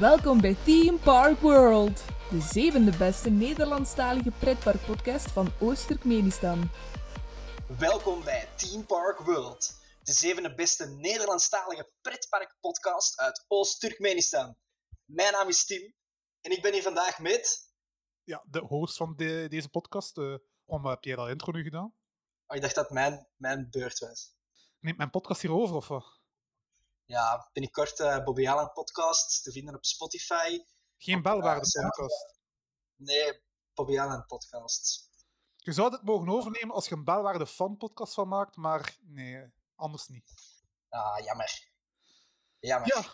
Welkom bij Theme Park World, de zevende beste Nederlandstalige pretparkpodcast van Oost-Turkmenistan. Welkom bij Team Park World, de zevende beste Nederlandstalige pretparkpodcast uit Oost-Turkmenistan. Mijn naam is Tim en ik ben hier vandaag met... Ja, de host van de- deze podcast. eh om heb jij dat intro nu gedaan? Oh, ik dacht dat mijn, mijn beurt was. Neemt mijn podcast hierover of wat? Ja, binnenkort eh Bobby Allen podcast te vinden op Spotify. Geen belwaarde ja. podcast. Nee, Bobby Allen podcast. Je zou dit mogen overnemen als je een belwaarde fan podcast van maakt, maar nee, anders niet. Ah, jammer. Jammer. Ja,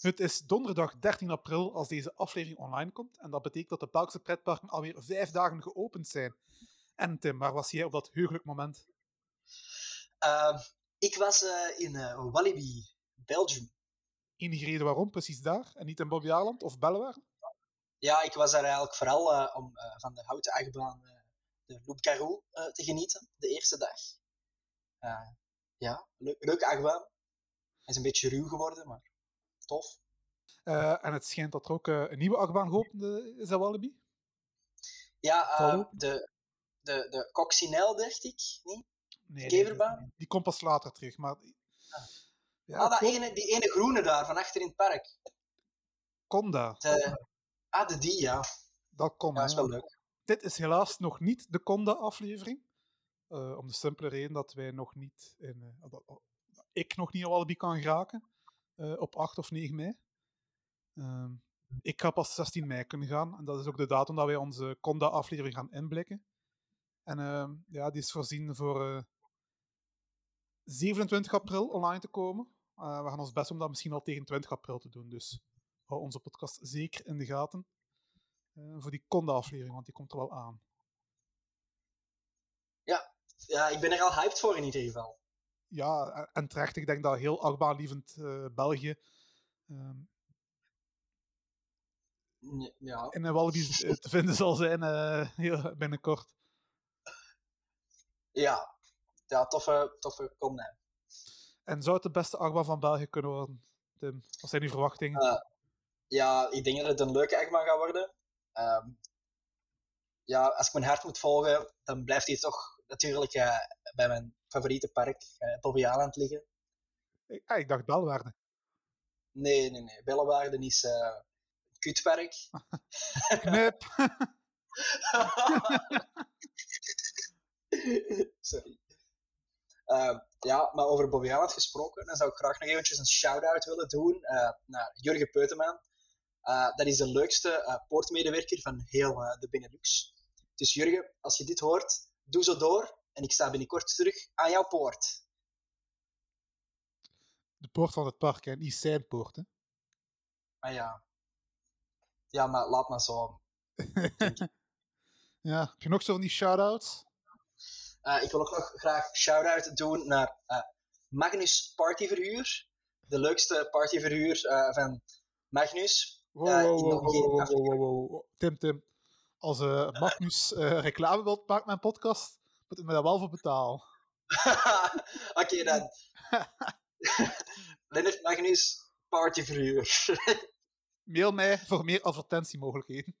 het is donderdag 13 april als deze aflevering online komt. En dat betekent dat de Belgische pretparken alweer vijf dagen geopend zijn. En Tim, waar was jij op dat heugelijk moment? Ehm, ik was eh, in eh, Walibi, Belgium. Enige reden waarom precies daar en niet in Bobby Aland of Bellewaarde? Ja, ik was daar eigenlijk vooral eh, om eh, van de houten achtbaan eh, de Loup Garou eh, te genieten, de eerste dag. Ja, le leuke achtbaan. Hij is een beetje ruw geworden, maar tof. En het schijnt dat er ook een nieuwe achtbaan geopend is in Walibi. Ja, de, de, de Coccinelle, dacht ik, niet? Nee, die, die komt pas later terug. Maar, ja, ah, dat ene, die ene groene daar, van achter in het park. Conda. De, ah, de die, ja. Dat kon. Ja, dat is wel leuk. Dit is helaas nog niet de Conda-aflevering. Eh, om de simpele reden dat wij nog niet in, eh, dat, dat ik nog niet aan Walibi kan geraken eh, op 8 of 9 mei. Ehm, ik ga pas 16 mei kunnen gaan en dat is ook de datum dat wij onze Conda-aflevering gaan inblikken. En ehm, ja, die is voorzien voor eh, 27 april online te komen. Eh, we gaan ons best om dat misschien al tegen 20 april te doen. Dus hou onze podcast zeker in de gaten. eh, voor die Conda-aflevering, want die komt er wel aan. Ja, ik ben er al hyped voor in ieder geval. Ja, en- terecht. Ik denk dat heel achtbaanlievend eh België N- Ja. in een Walibi eh, te vinden zal zijn heel binnenkort. Ja, ja toffe, toffe combi. En zou het de beste achtbaan van België kunnen worden, Tim? Wat zijn uw verwachtingen? Eh, Ja, ik denk dat het een leuke achtbaan gaat worden. Ehm, ja, als ik mijn hart moet volgen, dan blijft hij toch natuurlijk eh, bij mijn favoriete park, uh, Bobby Aland, liggen. ik, ah, ik dacht Belwaarde. Nee, nee, nee. Bellewaarde is eh een kutpark. Knip. Sorry. Ehm, ja, maar over Bobby Aland gesproken, dan zou ik graag nog eventjes een shout-out willen doen eh, naar Jurgen Peuteman. Eh, dat is de leukste eh, poortmedewerker van heel de Benelux. Dus Jurgen, als je dit hoort, doe zo door en ik sta binnenkort terug aan jouw poort. De poort van het park, hè? niet zijn poort. Hè? Ah ja. Ja, maar laat maar zo. Ja, heb je nog zo van die shout-outs? Eh, ik wil ook nog graag shout-out doen naar eh, Magnus Partyverhuur. De leukste partyverhuur eh, van Magnus. Wow, wow, wow, wow, wow, wow. Tim, Tim. Als Magnus reclame wilt maken mijn podcast, moet ik me daar wel voor betalen. Oké dan. Lennart Magnus Partyverhuur. Mail mij voor meer advertentiemogelijkheden.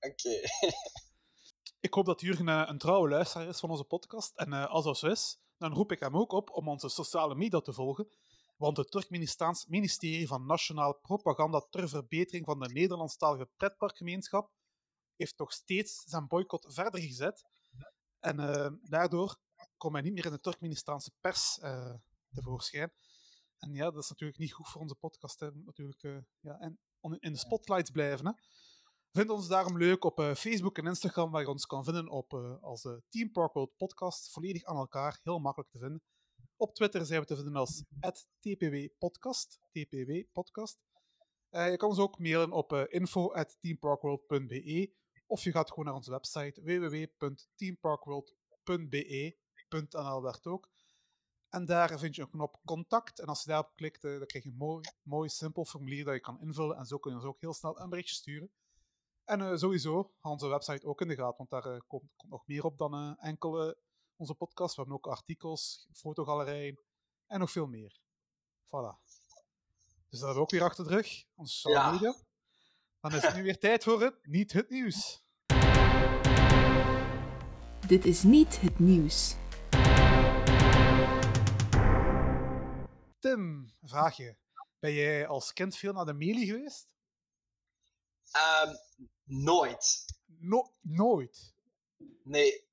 Oké. Ik hoop dat Jurgen eh, een trouwe luisteraar is van onze podcast. En eh, als dat zo is, dan roep ik hem ook op om onze sociale media te volgen. Want het Turkmenistaans ministerie van Nationale Propaganda ter verbetering van de Nederlandstalige pretparkgemeenschap heeft nog steeds zijn boycott verder gezet. En eh, daardoor komt hij niet meer in de Turkmenistaanse pers tevoorschijn. En ja, dat is natuurlijk niet goed voor onze podcast. Hè. Natuurlijk, ja, en in de spotlights blijven. Hè. Vind ons daarom leuk op eh, Facebook en Instagram, waar je ons kan vinden op, eh, als eh, Team Park World Podcast. Volledig aan elkaar, heel makkelijk te vinden. Op Twitter zijn we te vinden als @tpwpodcast. TPW Podcast. Je kan ons ook mailen op uh, info@teamparkworld.be of je gaat gewoon naar onze website www.teamparkworld.be.nl ook. En daar vind je een knop contact. En als je daarop klikt, dan krijg je een mooi, mooi simpel formulier dat je kan invullen. En zo kun je ons ook heel snel een berichtje sturen. En eh, sowieso, onze website ook in de gaten, want daar eh, komt, komt nog meer op dan eh, enkel eh, onze podcast. We hebben ook artikels, fotogalerijen en nog veel meer. Voilà. Dus dat hebben we ook weer achter de rug, onze sociale Ja. media. Dan is het nu weer tijd voor het Niet Het Nieuws. Dit is niet het nieuws. Tim, vraag je. Ben jij als kind veel naar de Meli geweest? Ehm, nooit. No nooit. Nee.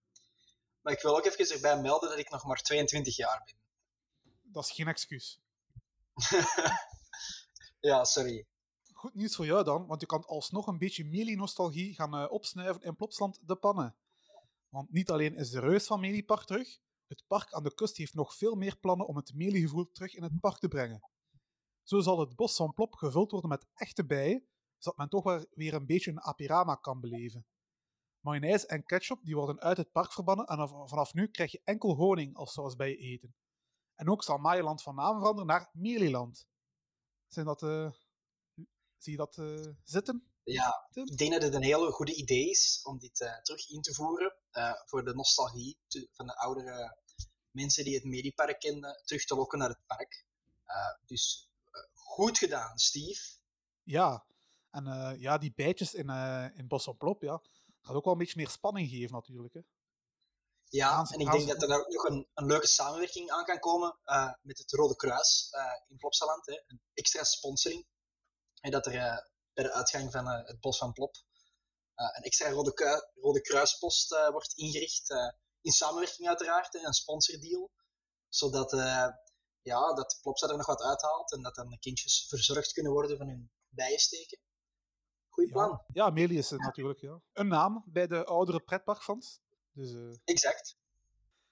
Maar ik wil ook even erbij melden dat ik nog maar 22 jaar ben. Dat is geen excuus. ja, sorry. Goed nieuws voor jou dan, want je kan alsnog een beetje Meli-nostalgie gaan eh, opsnuiven in Plopsland de Pannen. Want niet alleen is de reus van Meli-park terug, het park aan de kust heeft nog veel meer plannen om het Meli-gevoel terug in het park te brengen. Zo zal het bos van Plop gevuld worden met echte bijen, zodat men toch weer een beetje een apirama kan beleven. Mayonaise en ketchup die worden uit het park verbannen en van- vanaf nu krijg je enkel honing als saus bij je eten. En ook zal Maailand van naam veranderen naar Meliland. Zijn dat... eh, Zie je dat eh, zitten? Ja, ik denk dat het een hele goede idee is om dit eh, terug in te voeren voor de nostalgie te- van de oudere mensen die het Medipark kenden, terug te lokken naar het park. Dus goed gedaan, Steve. Ja. En eh, ja, die bijtjes in, eh in Bos van Plop, ja. gaat ook wel een beetje meer spanning geven natuurlijk. Hè. Ja, en ik denk dat er ook nog een, een leuke samenwerking aan kan komen eh, met het Rode Kruis in Plopsaland. Hè. Een extra sponsoring. En dat er bij de uitgang van het bos van Plop een extra Rode, Rode Kruispost wordt ingericht. in samenwerking uiteraard, hè, een sponsordeal. Zodat ja, dat Plopsa er nog wat uithaalt en dat dan de kindjes verzorgd kunnen worden van hun bijensteken. Plan. Ja, ja Meli is het natuurlijk. Ja. Een naam bij de oudere pretparkfans. Dus, eh, Exact.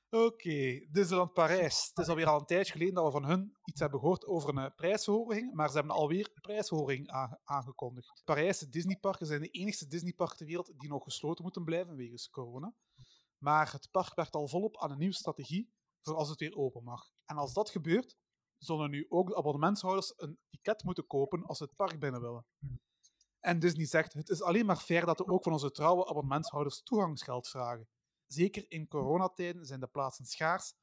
Oké, Disneyland Parijs. Het is alweer al een tijdje geleden dat we van hun iets hebben gehoord over een prijsverhoging, maar ze hebben alweer een prijsverhoging aange- aangekondigd. Parijs, de Disneyparken zijn de enigste Disneyparken ter wereld die nog gesloten moeten blijven wegens corona. Maar het park werkt al volop aan een nieuwe strategie voor als het weer open mag. En als dat gebeurt, zullen nu ook de abonnementshouders een ticket moeten kopen als ze het park binnen willen. En Disney zegt, het is alleen maar fair dat we ook van onze trouwe abonnementshouders toegangsgeld vragen. Zeker in coronatijden zijn de plaatsen schaars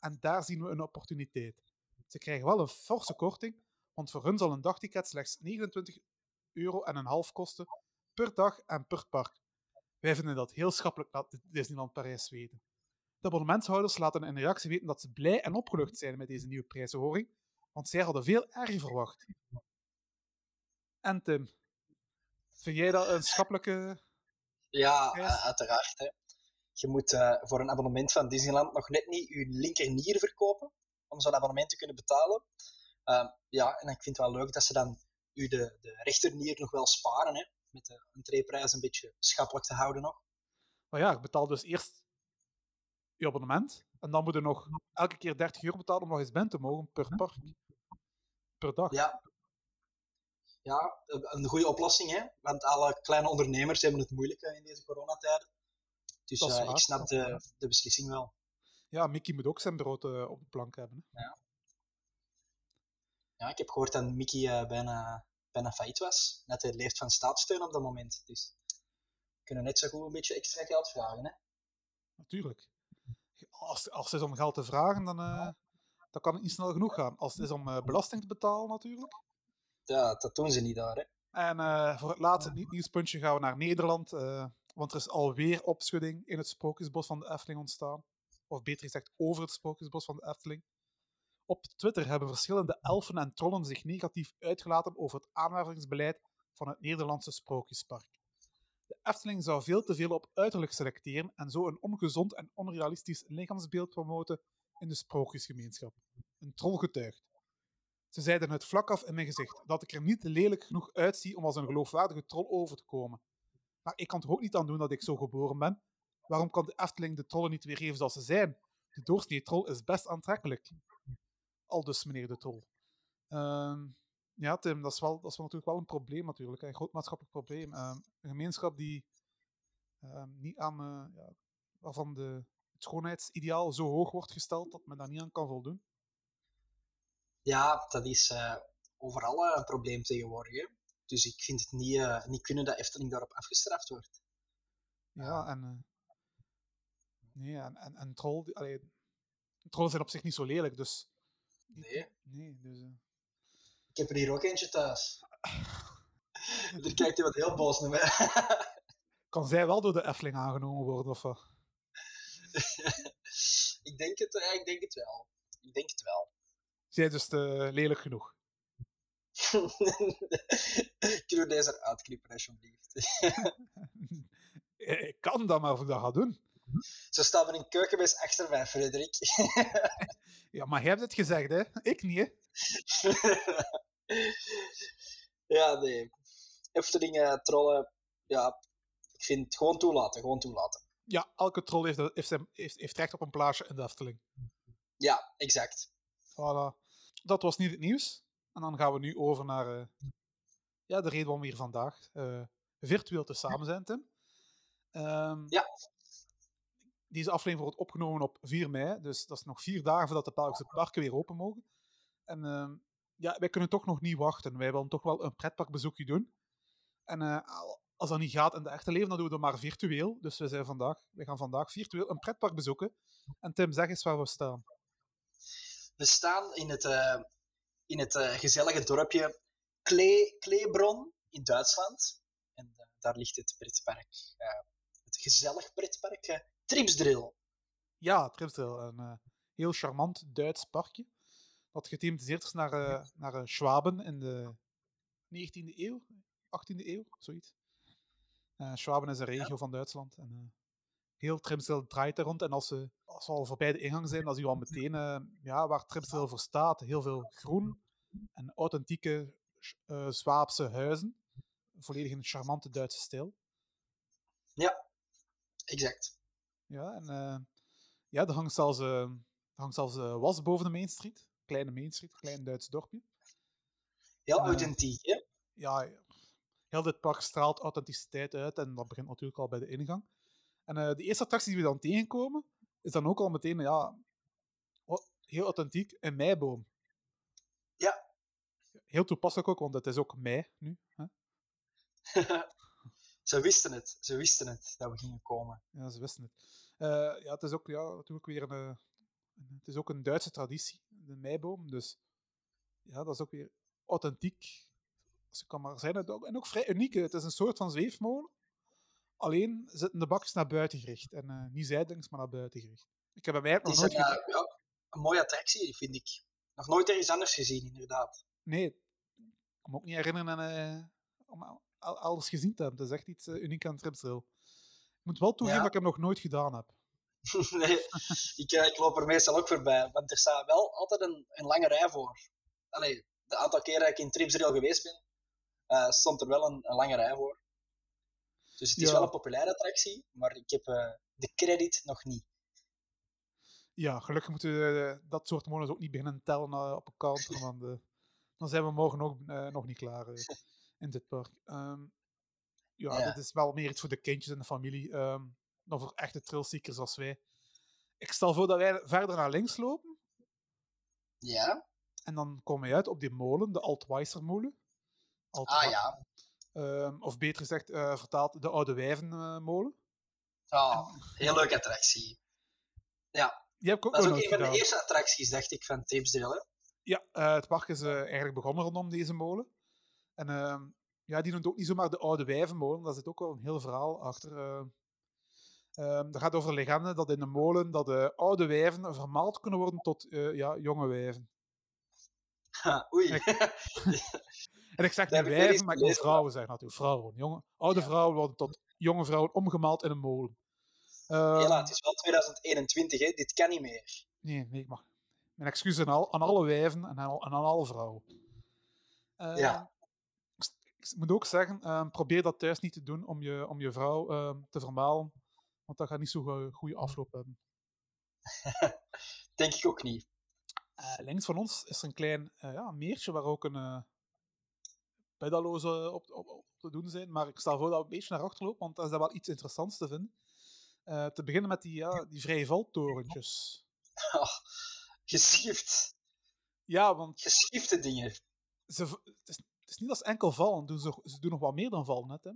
en daar zien we een opportuniteit. Ze krijgen wel een forse korting, want voor hun zal een dagticket slechts 29 euro en een half kosten per dag en per park. Wij vinden dat heel schappelijk, laat Disneyland Parijs weten. De abonnementshouders laten in reactie weten dat ze blij en opgelucht zijn met deze nieuwe prijsverhoging, want zij hadden veel erger verwacht. En Tim, vind jij dat een schappelijke... Ja, eh, uiteraard. Hè. Je moet eh, voor een abonnement van Disneyland nog net niet je linkernier verkopen om zo'n abonnement te kunnen betalen. Ehm, ja, en ik vind het wel leuk dat ze dan u de, de rechternier nog wel sparen, hè, met de entreeprijs een beetje schappelijk te houden nog. Maar ja, je betaalt dus eerst je abonnement en dan moet je nog elke keer 30 euro betalen om nog eens binnen te mogen per park. Per dag. Ja. Ja, een goede oplossing, hè? want alle kleine ondernemers hebben het moeilijk eh, in deze coronatijden. Dus eh, waar, ik snap de, de beslissing wel. Ja, Mickey moet ook zijn brood eh, op de plank hebben. Hè. Ja, ik heb gehoord dat Mickey eh, bijna, bijna failliet was. Net hij leeft van staatssteun op dat moment. Dus we kunnen net zo goed een beetje extra geld vragen. Hè? Natuurlijk. Als, als het is om geld te vragen, dan, eh, dan kan het niet snel genoeg gaan. Als het is om eh, belasting te betalen, natuurlijk. Ja, dat doen ze niet daar. Hè? En eh, voor het laatste nieuwspuntje gaan we naar Nederland. eh, want er is alweer opschudding in het Sprookjesbos van de Efteling ontstaan. Of beter gezegd, over het Sprookjesbos van de Efteling. Op Twitter hebben verschillende elfen en trollen zich negatief uitgelaten over het aanwervingsbeleid van het Nederlandse Sprookjespark. De Efteling zou veel te veel op uiterlijk selecteren en zo een ongezond en onrealistisch lichaamsbeeld promoten in de sprookjesgemeenschap. Een troll getuigt. Ze zeiden het vlak af in mijn gezicht dat ik er niet lelijk genoeg uitzie om als een geloofwaardige troll over te komen. Maar ik kan toch ook niet aan doen dat ik zo geboren ben? Waarom kan de Efteling de trollen niet weergeven zoals ze zijn? De doorsnee troll is best aantrekkelijk. Al dus, meneer de troll. Ehm, ja, Tim, dat is, wel, dat is wel natuurlijk wel een probleem natuurlijk. Een groot maatschappelijk probleem. Ehm, een gemeenschap die ehm, niet aan, eh, ja, waarvan de, het schoonheidsideaal zo hoog wordt gesteld dat men daar niet aan kan voldoen. Ja, dat is eh, overal eh, een probleem tegenwoordig. Hè? Dus ik vind het niet, eh, niet kunnen dat Efteling daarop afgestraft wordt. Ja, en. eh, nee, en, en, en troll, allee, trollen zijn op zich niet zo lelijk, dus. Nee. Nee, dus. Ik heb er hier ook eentje thuis. Er kijkt iemand heel boos naar mij. Kan zij wel door de Efteling aangenomen worden, of wat? ik, denk het, ja, ik denk het wel. Ik denk het wel. Zij is dus te lelijk genoeg. Kunnen we deze eruit knippen, alsjeblieft? Ik kan dat, maar of ik dat ga doen. Zo staan we in keukenmes achter mij, Frederik. Ja, maar jij hebt het gezegd, hè? Ik niet, hè? ja, nee. Efteling eh, trollen, ja, ik vind het gewoon toelaten, gewoon toelaten. Ja, elke troll heeft, heeft, heeft, heeft recht op een plaatsje in de Efteling. Ja, exact. Voilà. Dat was niet het nieuws. En dan gaan we nu over naar eh, ja, de reden waarom we hier vandaag eh, virtueel te samen zijn, Tim. Ehm, Ja. Deze aflevering wordt opgenomen op 4 mei, dus dat is nog vier dagen voordat de Belgische parken weer open mogen. En ehm, ja, wij kunnen toch nog niet wachten. Wij willen toch wel een pretparkbezoekje doen. En eh, al- als dat niet gaat in de echte leven, dan doen we dat maar virtueel. Dus we, zijn vandaag, we gaan vandaag virtueel een pretpark bezoeken. En Tim, zeg eens waar we staan. We staan in het, eh, in het eh, gezellige dorpje Klee, Kleebron in Duitsland. En eh, daar ligt het pretpark, het gezellig pretpark Tripsdrill. Ja, Tripsdrill. Een heel charmant Duits parkje. Dat gethematiseerd is naar, naar Schwaben in de 19e eeuw, 18e eeuw, zoiets. Schwaben is een regio van Duitsland. En, heel Tripsdrill draait er rond. En als we, als we al voorbij de ingang zijn, dan zien we al meteen eh, ja, waar Tripsdrill voor staat. Heel veel groen en authentieke eh Zwaapse huizen. Volledig in een charmante Duitse stijl. Ja, exact. Ja, en eh, ja, er hangt zelfs, er hangt zelfs was boven de Main Street. Kleine Main Street, klein Duits dorpje. Heel En, authentiek, hè? Ja, heel dit park straalt authenticiteit uit en dat begint natuurlijk al bij de ingang. En eh, de eerste attractie die we dan tegenkomen, is dan ook al meteen, ja, heel authentiek, een meiboom. Ja. Heel toepasselijk ook, want het is ook mei nu. Hè? ze wisten het, ze wisten het dat we gingen komen. Ja, ze wisten het. Eh, ja, het is ook, ja, natuurlijk weer een, eh, een- het is ook een Duitse traditie, de meiboom. Dus ja, dat is ook weer authentiek. Als ik kan maar zijn. En ook vrij uniek. Het is een soort van zweefmolen. Alleen zitten de bakjes naar buiten gericht. En eh, niet zijdelings, maar naar buiten gericht. Ik heb hem eigenlijk nog nooit een, gedaan. ja, een mooie attractie, vind ik. Nog nooit ergens anders gezien, inderdaad. Nee, ik kan me ook niet herinneren eh, om al- al- alles gezien te hebben. Het is echt iets eh, uniek aan Tripsdrill. Ik moet wel toegeven Ja. dat ik hem nog nooit gedaan heb. nee, ik, ik loop er meestal ook voorbij, want er staat wel altijd een, een lange rij voor. Allee, de aantal keren dat ik in Tripsdrill geweest ben, stond er wel een, een lange rij voor. Dus het is Ja. wel een populaire attractie, maar ik heb eh, de credit nog niet. Ja, gelukkig moeten we eh, dat soort molens ook niet beginnen tellen eh, op een counter, want dan zijn we morgen ook nog niet klaar in dit park. Ehm, ja, Ja. dit is wel meer iets voor de kindjes en de familie ehm, dan voor echte thrillseekers als wij. Ik stel voor dat wij verder naar links lopen Ja? en dan komen we uit op die molen, de Altweisermolen. Alt Ah ja. Ehm, of beter gezegd, eh, vertaald de Oude Wijvenmolen. Oh, heel leuke attractie. Ja, Die heb ik ook dat is ook een van de eerste attracties, dacht ik, van. Hè? Ja, eh, het park is eh, eigenlijk begonnen rondom deze molen. En ehm, ja, die noemt ook niet zomaar de oude wijvenmolen. Daar zit ook wel een heel verhaal achter. eh. Ehm, dat gaat over de legende dat in de molen dat de oude wijven vermaald kunnen worden tot eh, ja, jonge wijven. Ha, Oei. En ik zeg Dat niet wijven, maar ik wil vrouwen zeggen natuurlijk. Vrouwen. Jonge, oude Ja. vrouwen worden tot jonge vrouwen omgemaald in een molen. Ehm, Hela, het is wel 2021, hè? dit kan niet meer. Nee, nee, ik mag. Mijn excuus aan, al, aan alle wijven en aan, aan alle vrouwen. Eh, Ja. Ik, ik moet ook zeggen, eh, probeer dat thuis niet te doen om je, om je vrouw te vermalen. Want dat gaat niet zo'n goede afloop hebben. Denk ik ook niet. Eh, links van ons is er een klein eh, ja, meertje waar ook een eh pedalo's op, op, op te doen zijn. Maar ik stel voor dat we een beetje naar achter lopen, want daar is daar wel iets interessants te vinden. Eh, te beginnen met die, ja, die vrije valtorentjes. Oh, geschift. Ja, want Geschifte dingen. ze, het, is, het is niet als enkel vallen. Doen ze, ze doen nog wat meer dan vallen, net, hè?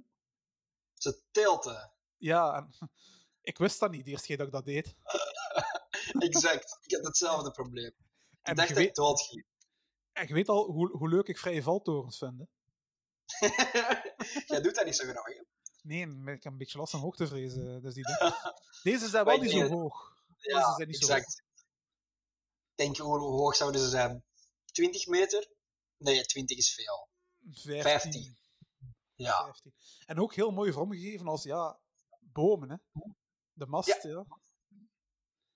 Ze tilten. Ja, en, ik wist dat niet de eerste keer dat ik dat deed. Exact. Ik had hetzelfde probleem. Ik En dacht je dat ik weet- doodging. En je weet al hoe, hoe leuk ik vrije valtorens vind. Hè? Jij doet dat niet zo graag, hè? Nee, maar ik heb een beetje last van hoogtevrees. eh, Dus die. Deze zijn wel niet zo hoog. Ja, Deze zijn niet zo exact. Denk je, hoe hoog zouden ze zijn? 20 meter? Nee, 20 is veel. 15. 15. Ja, 15. En ook heel mooi vormgegeven als ja, bomen. Hè? De mast, ja.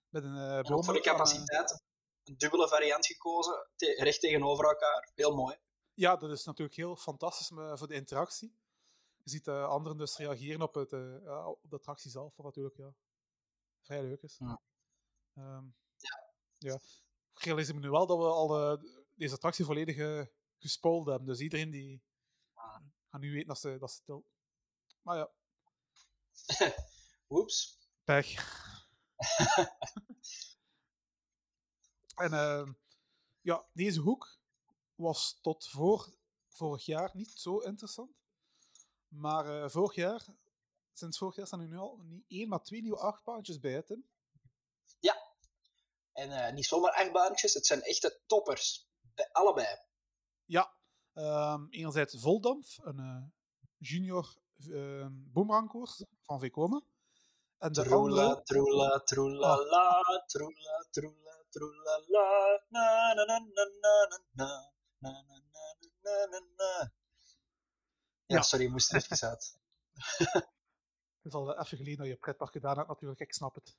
Met een uh, voor de capaciteit. Een dubbele variant gekozen, te- recht tegenover elkaar. Heel mooi. Ja, dat is natuurlijk heel fantastisch eh, voor de interactie. Je ziet uh, anderen dus reageren op, het, uh, ja, op de attractie zelf, wat natuurlijk ja, vrij leuk is. Ja. Um, ja. ja. Ik realiseer me nu wel dat we al uh, deze attractie volledig uh, gespoeld hebben. Dus iedereen die ja. gaat nu weten dat ze, dat ze. Maar ja. Oeps. Pech. en uh, ja, deze hoek was tot voor vorig jaar niet zo interessant. Maar uh, vorig jaar, sinds vorig jaar staan er nu al niet één, maar twee nieuwe achtbaantjes bij, Tim. Ja. En uh, niet zomaar achtbaantjes, het zijn echte toppers. Bij allebei. Ja. Um, enerzijds Voldamp, een uh, junior uh, boomerangkoers van Vekoma. En de troela, andere... troela, troela, oh. la, troela, troela, troela, la, na, na, na, na, na, na, na, na, na, na, na. Ja, ja, sorry, ik moest er even uit. Het is al even geleden dat je pretpark gedaan hebt, natuurlijk. Ik snap het.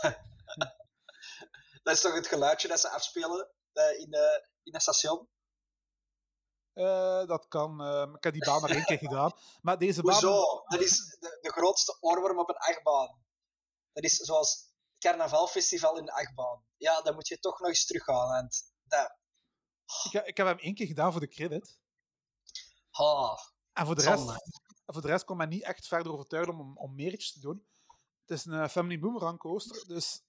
dat is toch het geluidje dat ze afspelen uh, in, uh, in een station? Uh, dat kan. Uh, ik heb die baan maar één keer gedaan. Maar deze baan... Hoezo? Dat is de, de grootste oorworm op een achtbaan. Dat is zoals het carnavalfestival in de achtbaan. Ja, dan moet je toch nog eens teruggaan. Want dat... ik, ik heb hem één keer gedaan voor de credit. Oh, en voor de, rest, voor de rest kon men niet echt verder overtuigen om, om meer iets te doen. Het is een uh, Family Boomerang coaster, dus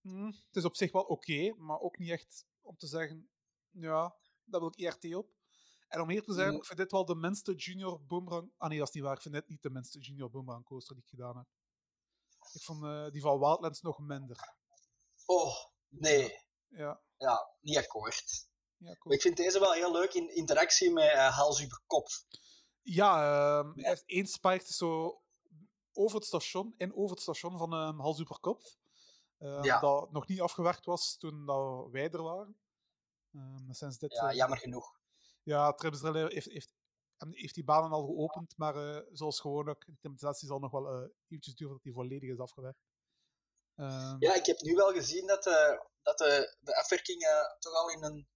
mm, het is op zich wel oké, okay, maar ook niet echt om te zeggen, ja, daar wil ik ERT op. En om eerlijk te zijn, mm. ik vind dit wel de minste junior boomerang... Ah nee, dat is niet waar. Ik vind dit niet de minste junior boomerang coaster die ik gedaan heb. Ik vond uh, die van Wildlands nog minder. Oh, nee. Ja. Ja, niet akkoord. Ja, cool. Ik vind deze wel heel leuk in interactie met uh, Hals over Kop. Ja, um, ja. heeft één spike zo over het station, in over het station van um, Hals over Kop. Ja. Dat nog niet afgewerkt was toen dat wij er waren. Um, sinds dit, ja, jammer genoeg. Ja, Tripsdrill heeft, heeft, heeft die banen al geopend, maar uh, zoals gewoonlijk, de implementatie zal nog wel uh, eventjes duren dat die volledig is afgewerkt. Ja, ik heb nu wel gezien dat, dat de, de afwerking toch al in een,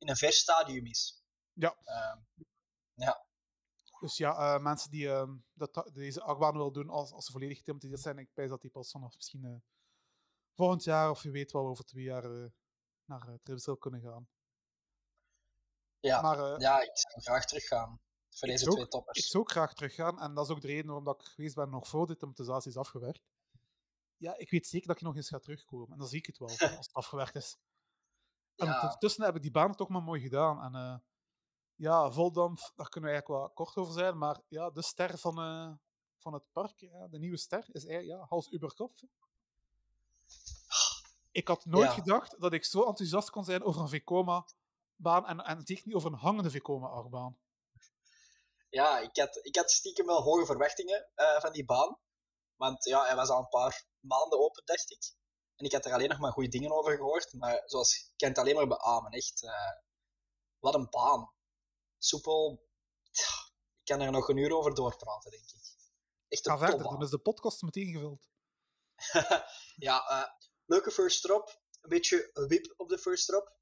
in een vers stadium is. Ja. Ehm, ja. Dus ja, mensen die dat, deze achtbaan willen doen als, als ze volledig geïmplementeerd zijn, ik pijs dat die pas vanaf misschien volgend jaar of je weet wel over twee jaar naar uh, Tripsdrill kunnen gaan. Ja, maar, ja, ik zou graag teruggaan voor deze ook, twee toppers. Ik zou ook graag teruggaan en dat is ook de reden waarom dat ik geweest ben nog voor de implementatie is afgewerkt. Ja, ik weet zeker dat ik nog eens ga terugkomen en dan zie ik het wel als het afgewerkt is. En Ja. ondertussen heb ik die baan toch maar mooi gedaan. En uh, ja, Voldamp, daar kunnen we eigenlijk wel kort over zijn, maar ja, de ster van, uh, van het park, ja, de nieuwe ster, is eigenlijk ja, Hals Uberkopf. Ik had nooit Ja. gedacht dat ik zo enthousiast kon zijn over een Vekoma-baan en, en zeker niet over een hangende Vekoma-achtbaan. Ja, ik had, ik had stiekem wel hoge verwachtingen eh, van die baan. Want ja, hij was al een paar maanden open, dacht ik. En ik had er alleen nog maar goede dingen over gehoord. Maar zoals, ik kan het alleen maar beamen, echt. eh, wat een baan. Soepel. Ik kan er nog een uur over doorpraten, denk ik. Echt Ga een verder, topbaan. dan is de podcast meteen gevuld. ja, eh, leuke first drop. Een beetje wip op de first drop.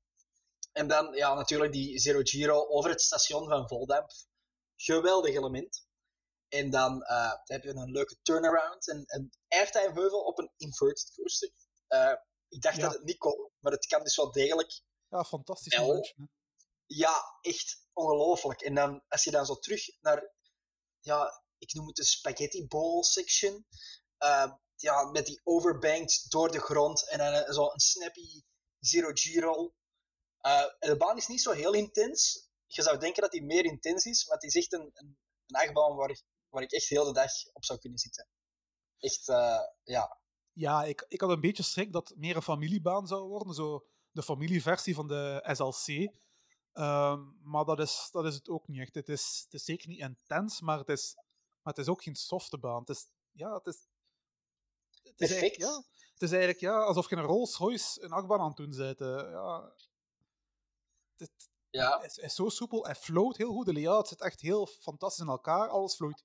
En dan ja, natuurlijk die Zero Giro over het station van Voldamp. Geweldig element. En dan eh, heb je een leuke turnaround. En een airtime heuvel op een inverted coaster. Eh, ik dacht Ja. dat het niet kon, maar het kan dus wel degelijk. Ja, fantastisch. Hè. Ja, echt ongelooflijk. En dan, als je dan zo terug naar, ja, ik noem het de spaghetti bowl section. eh, ja, met die overbanked door de grond en dan eh, zo een snappy zero Giro. Eh, en de baan is niet zo heel intens. Je zou denken dat die meer intens is, maar het is echt een, een, een achtbaan waar, waar ik echt heel de dag op zou kunnen zitten. Echt, eh, ja. Ja, ik, ik had een beetje schrik dat het meer een familiebaan zou worden. Zo de familieversie van de SLC. Ehm, maar dat is, dat is het ook niet echt. Het is, het is zeker niet intens, maar het is, maar het is ook geen softe baan. Het is, ja, het is, het is, eigenlijk, ja, het is eigenlijk ja, alsof je een Rolls Royce een achtbaan aan het doen bent. eh, ja. Het Ja, is, is zo soepel. Hij float heel goed. De layout zit echt heel fantastisch in elkaar. Alles vloeit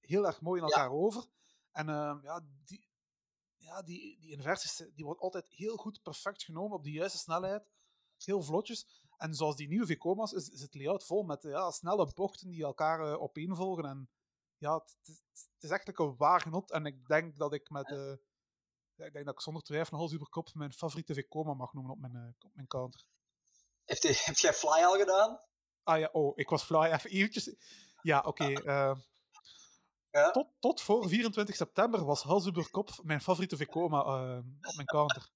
heel erg mooi in Ja. elkaar over. En ehm, ja, die, ja, die, die inversies die wordt altijd heel goed perfect genomen op de juiste snelheid. Heel vlotjes. En zoals die nieuwe Vecoma's is, is het layout vol met ja, snelle bochten die elkaar eh, opeenvolgen. En ja, het, is echt een waar genot. En ik denk dat ik met... ja, ik denk dat ik zonder twijfel hals over kop mijn favoriete Vekoma mag noemen op mijn, eh, op mijn counter. heb, je, heb jij Fly al gedaan? Ah ja, oh, ik was fly even eventjes... Ja, oké. eh, Ja. tot, tot voor 24 september was kop mijn favoriete Vekoma eh, op mijn counter.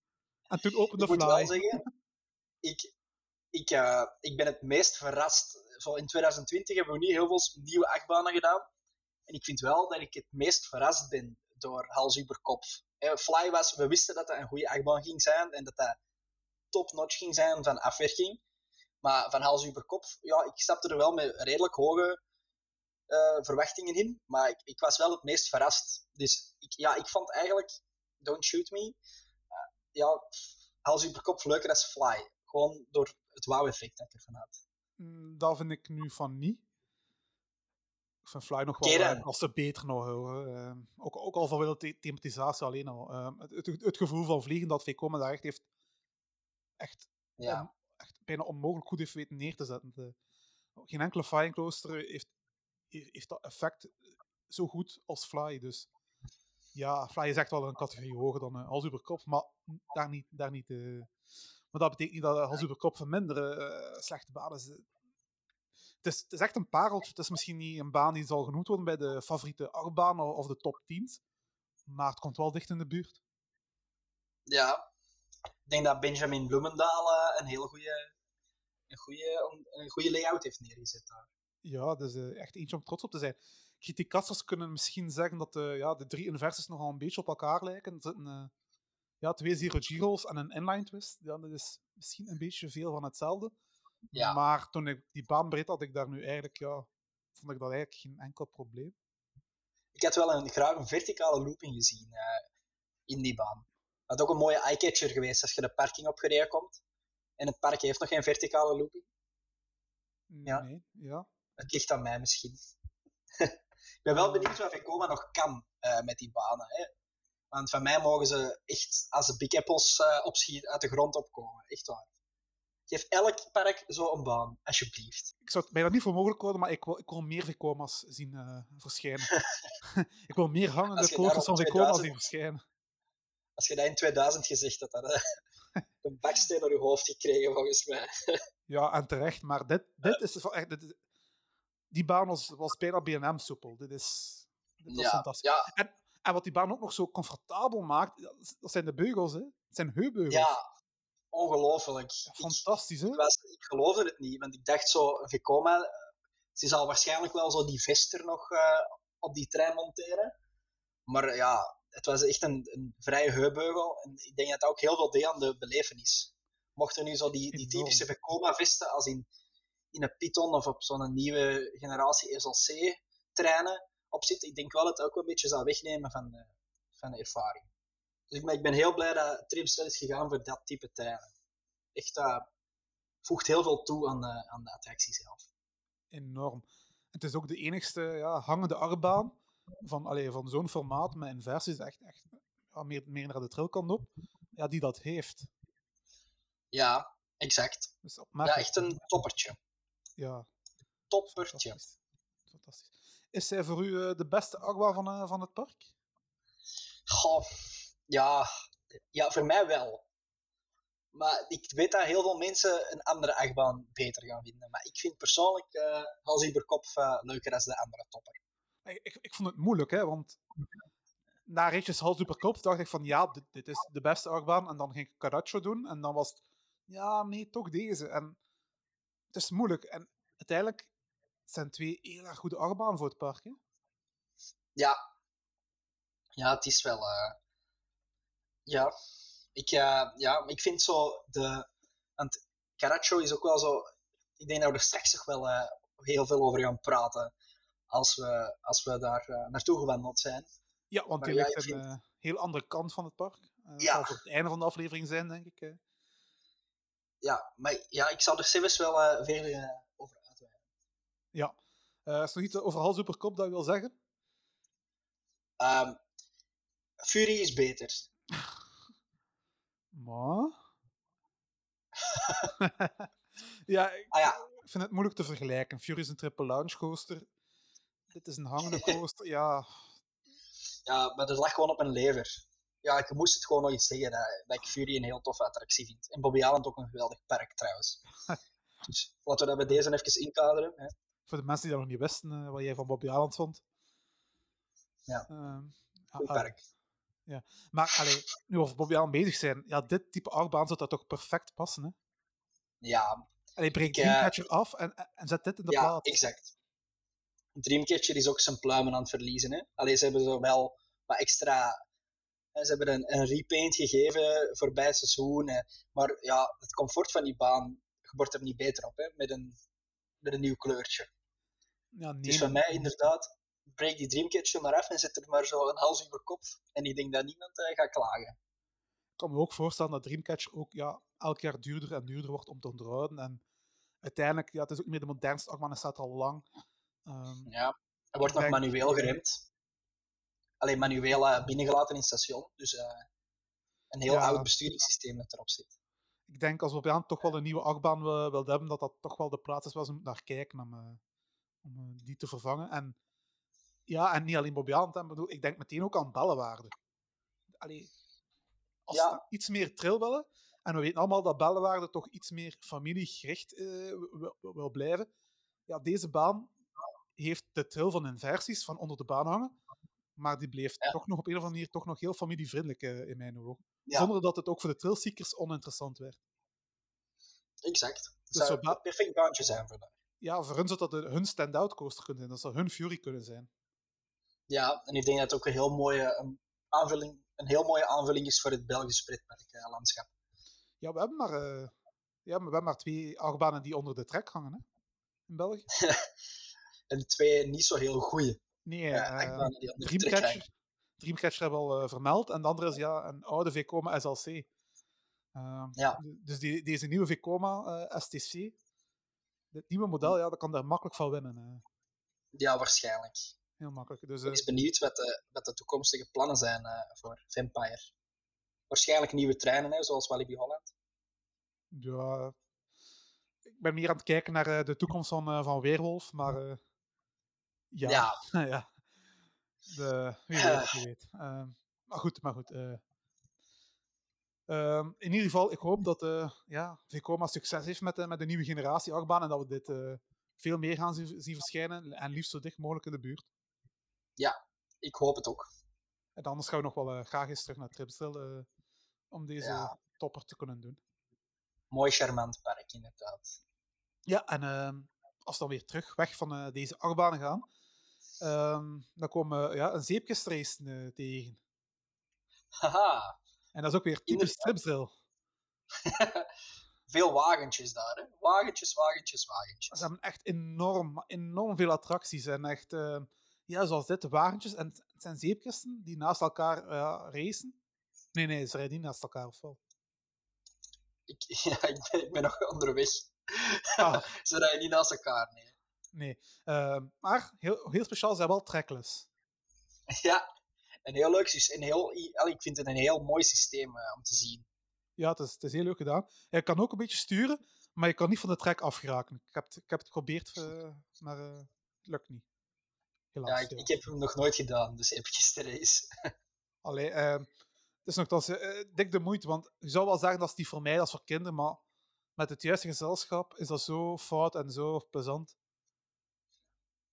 En toen opende Ik moet Fly. wel zeggen, ik, ik, eh, ik ben het meest verrast. In 2020 hebben we niet heel veel nieuwe achtbanen gedaan. En ik vind wel dat ik het meest verrast ben door Hals über Kop. Eh, Fly was, we wisten dat dat een goede achtbaan ging zijn en dat dat top-notch ging zijn van afwerking. Maar van Hals über Kop, ja, ik stapte er wel met redelijk hoge eh, verwachtingen in. Maar ik, ik was wel het meest verrast. Dus ik, ja, ik vond eigenlijk, Don't Shoot Me, eh, ja, über Kop leuker als Fly. Gewoon door het wow-effect dat ik ervan had. Mm, Dat vind ik nu van niet. Ik vind Fly nog wel eh, als ze beter nog horen. Eh, ook, ook al vanwege de thematisatie alleen al. Het, het, het gevoel van vliegen dat Vekoma daar echt heeft. Echt, Ja. echt bijna onmogelijk goed heeft weten neer te zetten. Geen enkele Flying Coaster heeft, heeft, dat effect zo goed als Fly. Dus ja, Fly is echt wel een categorie hoger dan uh, Hals über Kop. Maar daar niet. Daar niet eh, maar dat betekent niet dat Hals über Kop een minder eh, slechte baan is. Het is, het is echt een pareltje. Het is misschien niet een baan die zal genoemd worden bij de favoriete achtbaan of de top 10. Maar het komt wel dicht in de buurt. ja. Ik denk dat Benjamin Bloemendaal eh, een hele goede, een goede, een goede layout heeft neergezet daar. Ja, dus eh, echt eentje om trots op te zijn. Criticasters kunnen misschien zeggen dat de, ja, de drie inversies nogal een beetje op elkaar lijken. Er zitten eh, ja, twee zero giros en een inline twist. Ja, dat is misschien een beetje veel van hetzelfde. Ja. Maar toen ik die baan breed had, ik daar nu eigenlijk, ja, vond ik dat eigenlijk geen enkel probleem. Ik had wel een, graag een verticale looping gezien eh, in die baan. Dat had ook een mooie eyecatcher geweest als je de parking opgereden komt. En het park heeft nog geen verticale looping. Ja. Nee, ja. Het ligt aan mij misschien. ik ben wel benieuwd wat Vekoma nog kan eh, met die banen. Hè. Want van mij mogen ze echt als de Big Apples eh, opschieten uit de grond opkomen. Echt waar. Geef elk park zo een baan, alsjeblieft. Ik zou het bijna niet voor mogelijk houden, maar ik wil, ik wil meer Vekoma's zien eh, verschijnen. ik wil meer hangende daar van Vekoma's 2000 zien verschijnen. Als je dat in 2000 gezegd had, had een baksteen door je hoofd gekregen, volgens mij. Ja, en terecht. Maar dit, dit is dit is- die baan was, was bijna BNM-soepel. Dit is, dit was Ja, fantastisch. ja, En, en wat die baan ook nog zo comfortabel maakt, dat zijn de beugels, hè. Het zijn heupbeugels. ja, ongelooflijk. Fantastisch, hè. ik, was, ik geloofde het niet, want ik dacht zo, Vekoma, eh, ze zal waarschijnlijk wel zo die vester nog eh, op die trein monteren. Maar ja, het was echt een, een vrije heupbeugel. En ik denk dat dat ook heel veel deed aan de belevenis. Mochten nu zo die, die typische Vekoma-vesten als in, in een Python of op zo'n nieuwe generatie SLC-treinen op zitten, ik denk wel dat het ook wel een beetje zou wegnemen van de, van de ervaring. Dus ik, ben- ik ben heel blij dat Trimstel is gegaan voor dat type treinen. Echt, dat voegt heel veel toe aan de, aan de attractie zelf. Enorm. Het is ook de enigste ja, hangende achtbaan van, allee, van zo'n formaat met inversies, echt, echt ja, meer, meer naar de trilkant op, ja, die dat heeft. Ja, exact. Dus Ja, echt een toppertje. Ja, Toppertje. fantastisch. fantastisch. Is zij voor u eh, de beste achtbaan van, eh, van het park? Goh, ja, ja, voor mij wel. Maar ik weet dat heel veel mensen een andere achtbaan beter gaan vinden. Maar ik vind persoonlijk eh Hals eh, leuker dan de andere topper. Ik, ik, ik vond het moeilijk, hè, want na ritjes hals kop dacht ik van ja, dit, dit is de beste achtbaan. En dan ging ik Caraccio doen en dan was het ja, nee, toch deze. En het is moeilijk. En uiteindelijk zijn twee heel erg goede achtbanen voor het park. Hè? Ja, ja het is wel. eh, ja. Ik, eh, ja, ik vind zo de, Want Caracho is ook wel zo... Ik denk dat we er straks nog wel eh, heel veel over gaan praten. Als we, als we daar uh, naartoe gewandeld zijn. Ja, want die ligt een heel andere kant van het park. Dat Ja. zal het einde van de aflevering zijn, denk ik. Ja, maar ja, ik zal er zelfs wel eh, verder eh, over uitweiden. Ja. Eh is er nog iets over Hal Superkop dat je wil zeggen? Ehm, Fury is beter. Maar... ja, ik Ah ja, vind het moeilijk te vergelijken. Fury is een triple launch coaster. Dit is een hangende coaster. Ja, ja, maar dat lag gewoon op mijn lever. Ja, ik moest het gewoon nog eens zeggen dat, dat ik Fury een heel toffe attractie vind. En Bobby Island ook een geweldig park trouwens. dus laten we dat bij deze even inkaderen. Hè. voor de mensen die dat nog niet wisten, eh, wat jij van Bobby Island vond. Ja. Ehm, ja, Goed allee. park. Maar allee, nu over Bobby bezig zijn, ja, dit type achtbaan zou dat toch perfect passen, hè? Ja, Allee, breek Ik, eh, Dreamcatcher af en, en zet dit in de ja plaats. exact. Dreamcatcher is ook zijn pluimen aan het verliezen. Hè. Allee, ze hebben zo wel wat extra... Ze hebben een, een repaint gegeven voorbij het seizoen. hè. Maar ja, het comfort van die baan wordt er niet beter op. Hè, met, een, met een nieuw kleurtje. Ja, nee, Dus voor mij inderdaad, break die Dreamcatcher maar af en zet er maar zo een hals over kop. En ik denk dat niemand eh, gaat klagen. Ik kan me ook voorstellen dat Dreamcatcher ook ja, elk jaar duurder en duurder wordt om te onderhouden. En uiteindelijk, ja, het is ook niet meer de modernste achtbaan, het staat al lang. Ehm, Ja. Er wordt nog manueel geremd. Alleen manueel binnengelaten in het station. Dus eh, een heel Ja. oud besturingssysteem dat erop zit. ik denk als we toch wel een nieuwe achtbaan wil, wil hebben, dat dat toch wel de plaats is waar ze moeten naar kijken om, eh, om eh, die te vervangen. En ja, en niet alleen hè, bedoel, ik denk meteen ook aan bellenwaarde. Allee, als Ja. iets meer trail willen, en we weten allemaal dat bellenwaarde toch iets meer familiegericht eh, wil, blijven. Ja, deze baan heeft de trail van inversies van onder de baan hangen, maar die bleef Ja. toch nog op een of andere manier toch nog heel familievriendelijk eh, in mijn ogen. Ja. Zonder dat het ook voor de trailseekers oninteressant werd. Exact. Het Dus zou een perfect baantje zijn voor dat. Ja, voor hun zou dat hun stand-out coaster kunnen zijn. Dat zou hun Fury kunnen zijn. Ja, en ik denk dat het ook een heel mooie, een aanvulling, een heel mooie aanvulling is voor het Belgisch pretparklandschap. Ja, we hebben maar, eh, ja, maar we hebben maar twee achtbanen die onder de trek hangen, hè? In België. En twee niet zo heel goede Nee, uh, eh, Dreamcatcher, Dreamcatcher hebben we al eh, vermeld. En de andere is ja, een oude Vekoma SLC. Eh, Ja. Dus die, deze nieuwe Vekoma eh, STC, dit nieuwe model, ja, dat kan daar makkelijk van winnen. Ja, waarschijnlijk. heel makkelijk. Dus, Ik ben benieuwd wat de, wat de toekomstige plannen zijn voor Vampire. Waarschijnlijk nieuwe treinen, hè, zoals Walibi Holland. ja, ik ben meer aan het kijken naar de toekomst van, van Weerwolf, maar ja. Ja. ja. De, wie weet, wie weet. Ehm, maar goed, maar goed. eh. Ehm, in ieder geval, ik hoop dat eh ja, Vekoma succes heeft met, de met de nieuwe generatie achtbaan en dat we dit eh, veel meer gaan zien, verschijnen en liefst zo dicht mogelijk in de buurt. Ik hoop het ook. En anders gaan we nog wel graag eens terug naar Tripstil eh, om deze Ja. topper te kunnen doen. Mooi charmant park, inderdaad. Ja, en ehm, als we dan weer terug weg van deze achtbanen gaan, ehm, dan komen we ja, een zeepkistrace eh, tegen. Haha, En dat is ook weer typisch Tripsdrill. veel wagentjes daar, hè? Wagentjes, wagentjes, wagentjes. Ze hebben echt enorm, enorm veel attracties. En echt, eh, ja, zoals dit, wagentjes. En het zijn zeepkisten die naast elkaar eh, racen. Nee, nee, ze rijden niet naast elkaar of wel. Ik, ja, ik, ben, ik ben nog onderweg. Ah. Ze rijden niet naast elkaar, nee. Nee. Eh, maar heel, heel speciaal, hebben wel trackless. Ja, een heel leuk systeem. Heel, ik vind het een heel mooi systeem eh, om te zien. Ja, het is, het is heel leuk gedaan. Je kan ook een beetje sturen, maar je kan niet van de track afgeraken. Ik heb het, ik heb het geprobeerd, eh, maar eh, het lukt niet. Helaas. Ja, ik, ik heb hem nog nooit gedaan, dus ik gisteren eens. Allee, eh, het is nogthans eh, dik de moeite, want je zou wel zeggen dat is niet voor mij, dat is voor kinderen, maar met het juiste gezelschap is dat zo fout en zo plezant.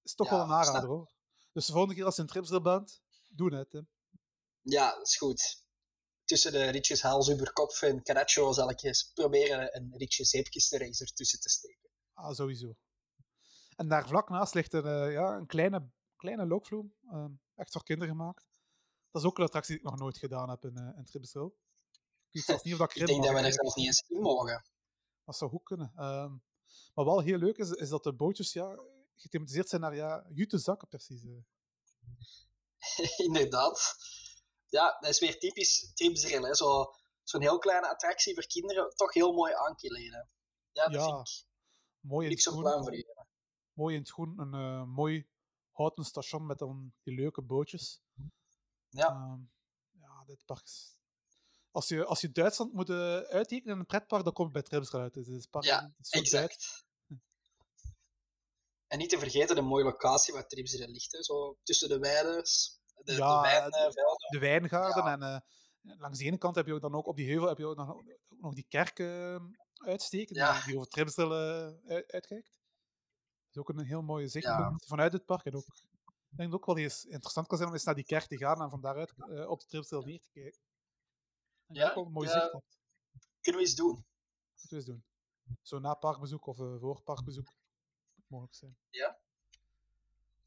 Is toch wel een aanrader, hoor. Dus de volgende keer als je een tripsdeel bent, doe het. Hè. Ja, dat is goed. Tussen de ritjes Haalzuberkopf en Caracho zal ik eens proberen een ritje zeepkistenracer tussen te steken. Ah, sowieso. En daar vlak naast ligt een, eh, ja, een kleine, kleine lokvloem, eh, echt voor kinderen gemaakt. Dat is ook een attractie die ik nog nooit gedaan heb in, eh in. Ik weet zelfs niet of dat ik Ik denk dat we er zelfs niet eens in mogen. Dat zou goed kunnen. Ehm, maar wel heel leuk is, is dat de bootjes ja, gethematiseerd zijn naar ja, jute zakken, precies. Inderdaad. Ja, dat is weer typisch Tripsdrill. hè. Zo, zo'n heel kleine attractie voor kinderen, toch heel mooi aankleden. Ja, dat Ja, vind ik Mooi niks op plan voor je. Mooi in het groen. Een eh, mooi houten station met dan die leuke bootjes. Ja, Ehm, ja, dit park is... Als je, als je Duitsland moet eh, uittekenen in een pretpark, dan komt het bij Tripsdrill uit. Dus het park Ja, is zo Duits. En niet te vergeten de mooie locatie waar Tripsdrill ligt. Hè. Zo tussen de weides, de, Ja, de wijnvelden. de wijngaarden. Ja. En eh, langs de ene kant heb je ook dan ook op die heuvel heb je ook nog, ook nog die kerk eh, uitsteken, Ja. die, over eh, uit- uitkijkt. Dat is ook een heel mooie zichtpunt Ja. vanuit het park. En ook, ik denk dat het ook wel eens interessant kan zijn om eens naar die kerk te gaan en van daaruit eh, op de neer te kijken. En Ja, ook een mooi zicht hebt. Kunnen we eens doen. Moeten we eens doen. Zo na parkbezoek of eh, voor parkbezoek. Mogelijk zijn. Ja.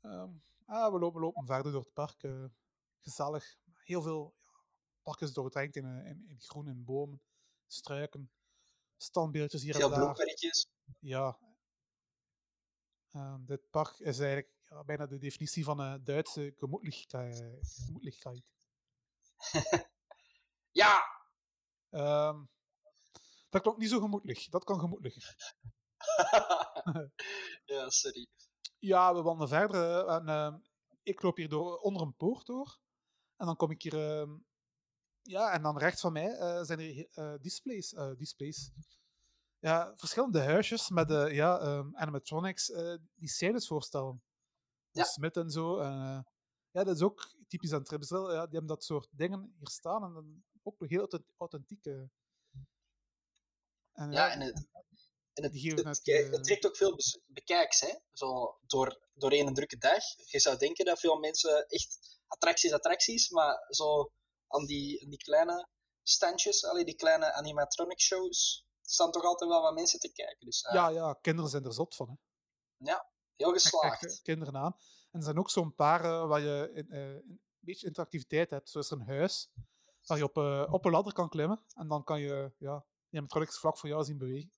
Ehm, ah, we lopen, lopen verder door het park. eh, gezellig. Heel veel. Ja, het park is doordrenkt in, eh, in, in groen en bomen, struiken, standbeeldjes hier en daar. Ja. Ehm, dit park is eigenlijk ja, bijna de definitie van een Duitse gemoedlichkeit. gemoedlichkeit. Ja! Ehm, dat klopt niet zo gemoedelijk. Dat kan gemoedelijker. ja, sorry. Ja, we wandelen verder eh, en ehm, ik loop hier door, onder een poort door. En dan kom ik hier... ehm, ja, en dan rechts van mij eh, zijn er eh, displays. displays. Ja, verschillende huisjes met ja, ehm, animatronics die scènes voorstellen. Ja. De Smith en zo. En, ja, dat is ook typisch aan Tripsdrill. Ja, die hebben dat soort dingen hier staan en dan ook heel authent- authentiek. En, Ja, en het, en het, het, het, eh, het trekt ook veel bekijks, hè? Zo door, door één drukke dag. Je zou denken dat veel mensen echt attracties, attracties, maar zo aan die, aan die kleine standjes, allee, die kleine animatronic shows, staan toch altijd wel wat mensen te kijken. Dus eh, ja, ja, kinderen zijn er zot van. Hè. heel Echt, echt, geslaagd. eh, kinderen aan. En er zijn ook zo'n paar eh, waar je in, een beetje interactiviteit hebt. Zo is er een huis waar je op, op een ladder kan klimmen. En dan kan je ja, die animatronics vlak voor jou zien bewegen.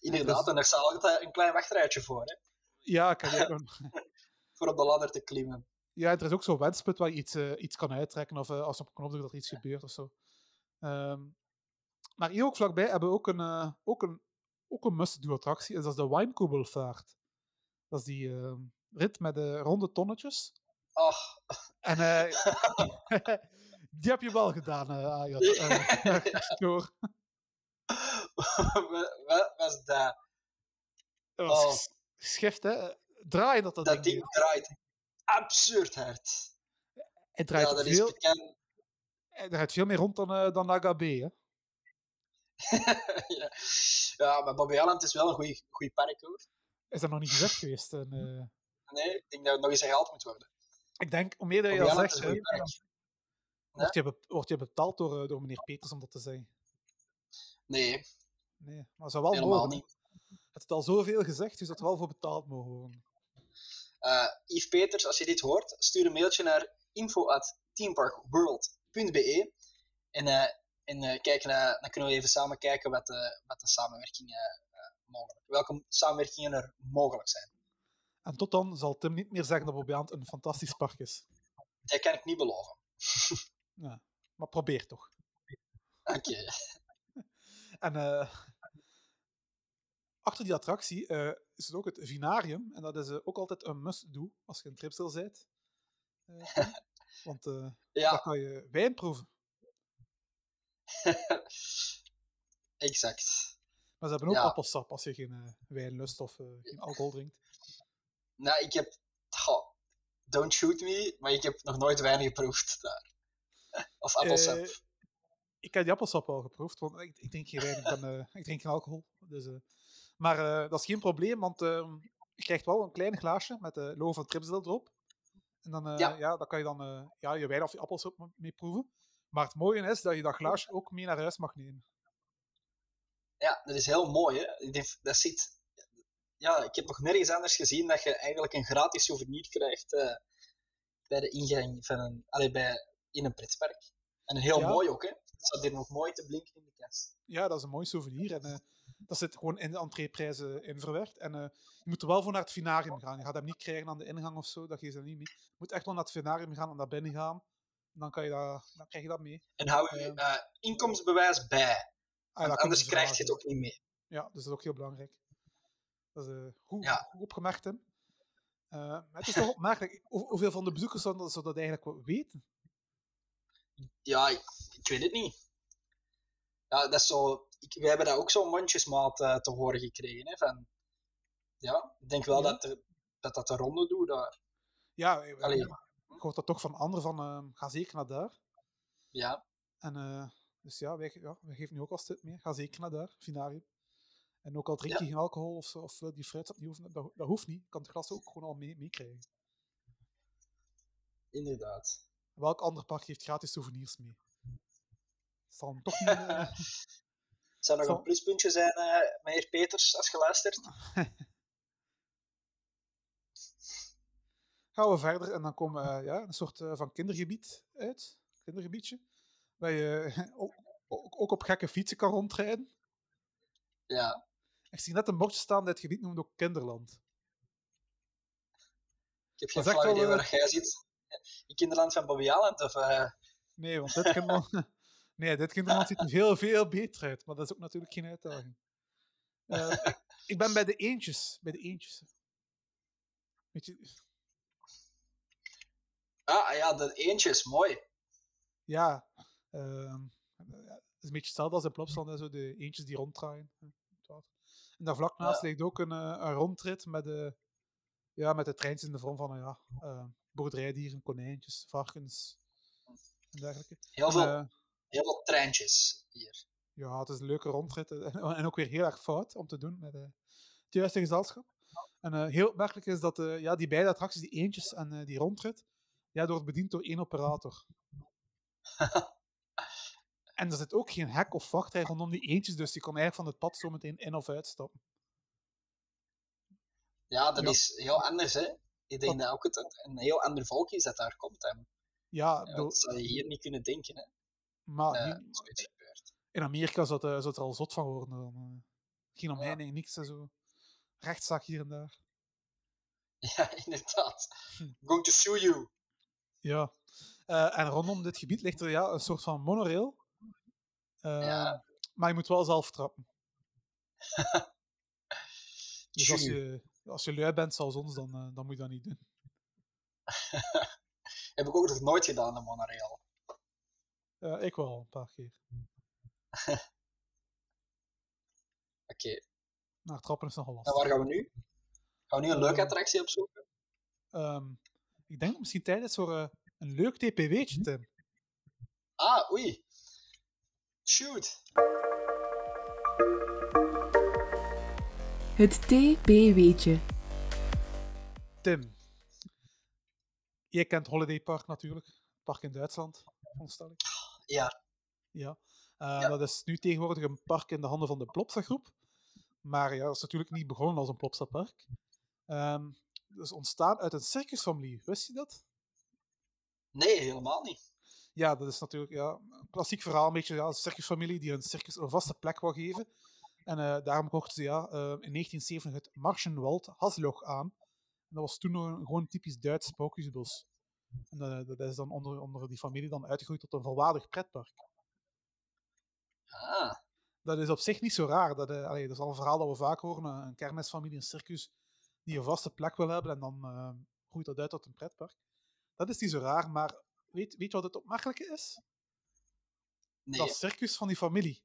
Inderdaad, en daar staat altijd een klein wachtrijtje voor, hè? Ja, ook nog- Voor op de ladder te klimmen. ja, er is ook zo'n wensput waar je iets, eh, iets kan uittrekken. Of eh, als je op een knop dat er iets gebeurt of zo. Ehm, maar hier ook vlakbij hebben we ook een, eh, ook een, ook een must-do-attractie. En dat is de Wijnkoebelvaart. Dat is die ehm, rit met de ronde tonnetjes. Ach, En die heb je wel gedaan, eh Ayat. Eh, door. wat, wat was dat? Dat was Oh. geschift, hè? Draaien dat dat, Dat ding. ding draait absurd hard. Het draait, Ja, dat is veel, bekend. het draait veel meer rond dan, eh dan hè? ja. ja, maar Bobby Island is wel een goede park hoor. Is dat nog niet gezegd geweest? En, eh, Nee, ik denk dat het nog eens herhaald moet worden. ik denk, hoe meer dat je is zegt, hè, je word je betaald door, eh, door meneer Peters om dat te zeggen. Nee, Nee, maar zou wel helemaal mogen. niet. Het is al zoveel gezegd, dus dat er wel voor betaald mogen worden. Eh Yves Peters, als je dit hoort, stuur een mailtje naar info.teamparkworld.be en, eh, en eh, kijk naar, dan kunnen we even samen kijken wat de, wat de samenwerkingen mogelijk, welke samenwerkingen er mogelijk zijn. En tot dan zal Tim niet meer zeggen dat Bobbejaand een fantastisch park is. Dat kan ik niet beloven. Ja. Maar probeer toch. Oké. En eh, achter die attractie eh, is het ook het vinarium. En dat is eh, ook altijd een must-do als je in Tripsdrill bent. Eh. Want daar kan je wijn proeven. exact. Maar ze hebben ook Ja. appelsap als je geen wijn lust of geen alcohol drinkt. Nou, ik heb. Goh, don't shoot me, maar ik heb nog nooit wijn geproefd daar. Of appelsap. Ik heb die appelsap al geproefd, want ik, ik drink geen wijn, ik, ben, ik drink geen alcohol. Dus, maar eh, dat is geen probleem, want ehm, je krijgt wel een klein glaasje met de logo van Tripsdrill erop. En dan, eh, Ja. ja. dan kan je dan eh, ja, je wijn of je appelsap m- mee proeven. Maar het mooie is dat je dat glaasje ook mee naar huis mag nemen. Ja, dat is heel mooi, hè? Dat ziet. Ja, ik heb nog nergens anders gezien dat je eigenlijk een gratis souvenir krijgt bij de ingang van een. Allee, bij, in een pretpark. En een heel Ja. mooi ook, hè? Het staat hier nog mooi te blinken in de kast. Ja, dat is een mooi souvenir. En Dat zit gewoon in de entreeprijzen in verwerkt. En eh, je moet er wel voor naar het finarium gaan. Je gaat hem niet krijgen aan de ingang of zo, dat geeft er niet mee. Je moet echt wel naar het finarium gaan en naar binnen gaan. Dan, kan je dat, dan krijg je dat mee. En hou je Ehm. eh, inkomensbewijs bij. Ah, ja, anders ze krijg je het ook niet mee. Ja, dus dat is ook heel belangrijk. Dat is eh, goed, Ja. goed opgemerkt, Tim. Het is toch opmerkelijk. Hoe- Hoeveel van de bezoekers zouden ze dat eigenlijk weten? Ja, ik, ik weet het niet. Ja, dat is zo... Ik, wij hebben dat ook zo mondjesmaat eh, te horen gekregen. Hè, van, ja, ik denk wel Ja. dat, er, dat dat de ronde doet daar. Ja, eh, Allee. ik hoor dat toch van anderen van, eh, ga zeker naar daar. Ja, En, eh, dus ja wij, ja, wij geven nu ook als tip mee. Ga zeker naar daar, Finarium. En ook al drink je geen alcohol of, of wil die fruitsap niet hoeven, dat, dat hoeft niet. Kan het glas ook gewoon al mee- meekrijgen. inderdaad. Welk ander park heeft gratis souvenirs mee? Zal hem toch niet... eh, Zou nog Zo. een pluspuntje zijn, eh meneer Peters, als je luistert? gaan we verder en dan komen we ja, een soort eh, van kindergebied uit. Kindergebiedje. Waar je ook, ook, op gekke fietsen kan rondrijden. Ja, Ik zie net een bordje staan dat het gebied noemt ook Kinderland. ik heb geen flauw idee waar jij zit. In kinderland van Bobby Aland, of... eh, Nee, want dit kinderland, nee, dit kinderland ziet er veel, veel beter uit. Maar dat is ook natuurlijk geen uitdaging. Eh, ik, ben bij de eentjes. Bij de eentjes. Weet je, Ah, ja, de eentjes, mooi. ja. ehm, ja, het is een beetje hetzelfde als in Plopsland, zo de eentjes die ronddraaien. En daar vlak naast Ja. ligt ook een, eh, een rondrit met de, ja, met de treintjes in de vorm van ja, eh, boerderijdieren, konijntjes, varkens en dergelijke. Heel veel, eh, heel veel treintjes hier. ja, het is een leuke rondrit. En, ook weer heel erg fout om te doen met eh, het juiste gezelschap. En eh, heel opmerkelijk is dat eh, ja, die beide attracties, die eentjes en die rondrit, ja, die wordt bediend door één operator. en er zit ook geen hek of wachtrij rondom die eentjes, dus je kan eigenlijk van het pad zo meteen in of uitstappen. Ja, dat Ja. is heel anders, hè. Ik denk Dat- dat ook het een heel ander volk is dat daar komt. En, Ja, ja, bedoel, dat zou je hier niet kunnen denken, hè. Maar Eh, hier- gebeurt. in Amerika zou het, eh, zou het er al zot van worden. Dan, eh, geen Ja. omheining, niks en zo. Rechtszaak hier en daar. Ja, inderdaad. Hm. Going to sue you. Ja. En rondom dit gebied ligt er ja, een soort van monorail. Ja. Maar je moet wel zelf trappen. Dus als je, als je lui bent zoals ons, dan, dan moet je dat niet doen. Heb ik ook nog nooit gedaan, de monorail. Ja, ik wel, een paar keer. Oké, Maar trappen is nogal en lastig. waar gaan we nu? Gaan we nu een leuke Ehm. attractie opzoeken? Ehm, ik denk misschien tijd is voor eh, een leuk TPW'tje, Tim. Ah, oei. Shoot. Het TP-weetje. Tim. Jij kent Holiday Park natuurlijk. Park in Duitsland, veronderstel ik. Ja, Ja. Eh, Ja. Dat is nu tegenwoordig een park in de handen van de Plopsa groep. Maar ja, dat is natuurlijk niet begonnen als een Plopsa park. Ehm dat is ontstaan uit een circusfamilie. Wist je dat? nee, helemaal niet. Ja, dat is natuurlijk ja, een klassiek verhaal. Een beetje ja, een circusfamilie die een circus een vaste plek wou geven. En eh, daarom kochten ze ja, eh, in 1970 het Marschenwald Hasloch aan. En dat was toen nog een gewoon typisch Duits sprookjesbos. En eh, dat is dan onder, onder die familie dan uitgegroeid tot een volwaardig pretpark. Ah, dat is op zich niet zo raar. Dat, eh, allee, dat is al een verhaal dat we vaak horen. Een, een kermisfamilie, een circus, die een vaste plek wil hebben en dan eh, groeit dat uit tot een pretpark. Dat is niet zo raar, maar weet, weet je wat het opmerkelijke is? nee. Dat circus van die familie,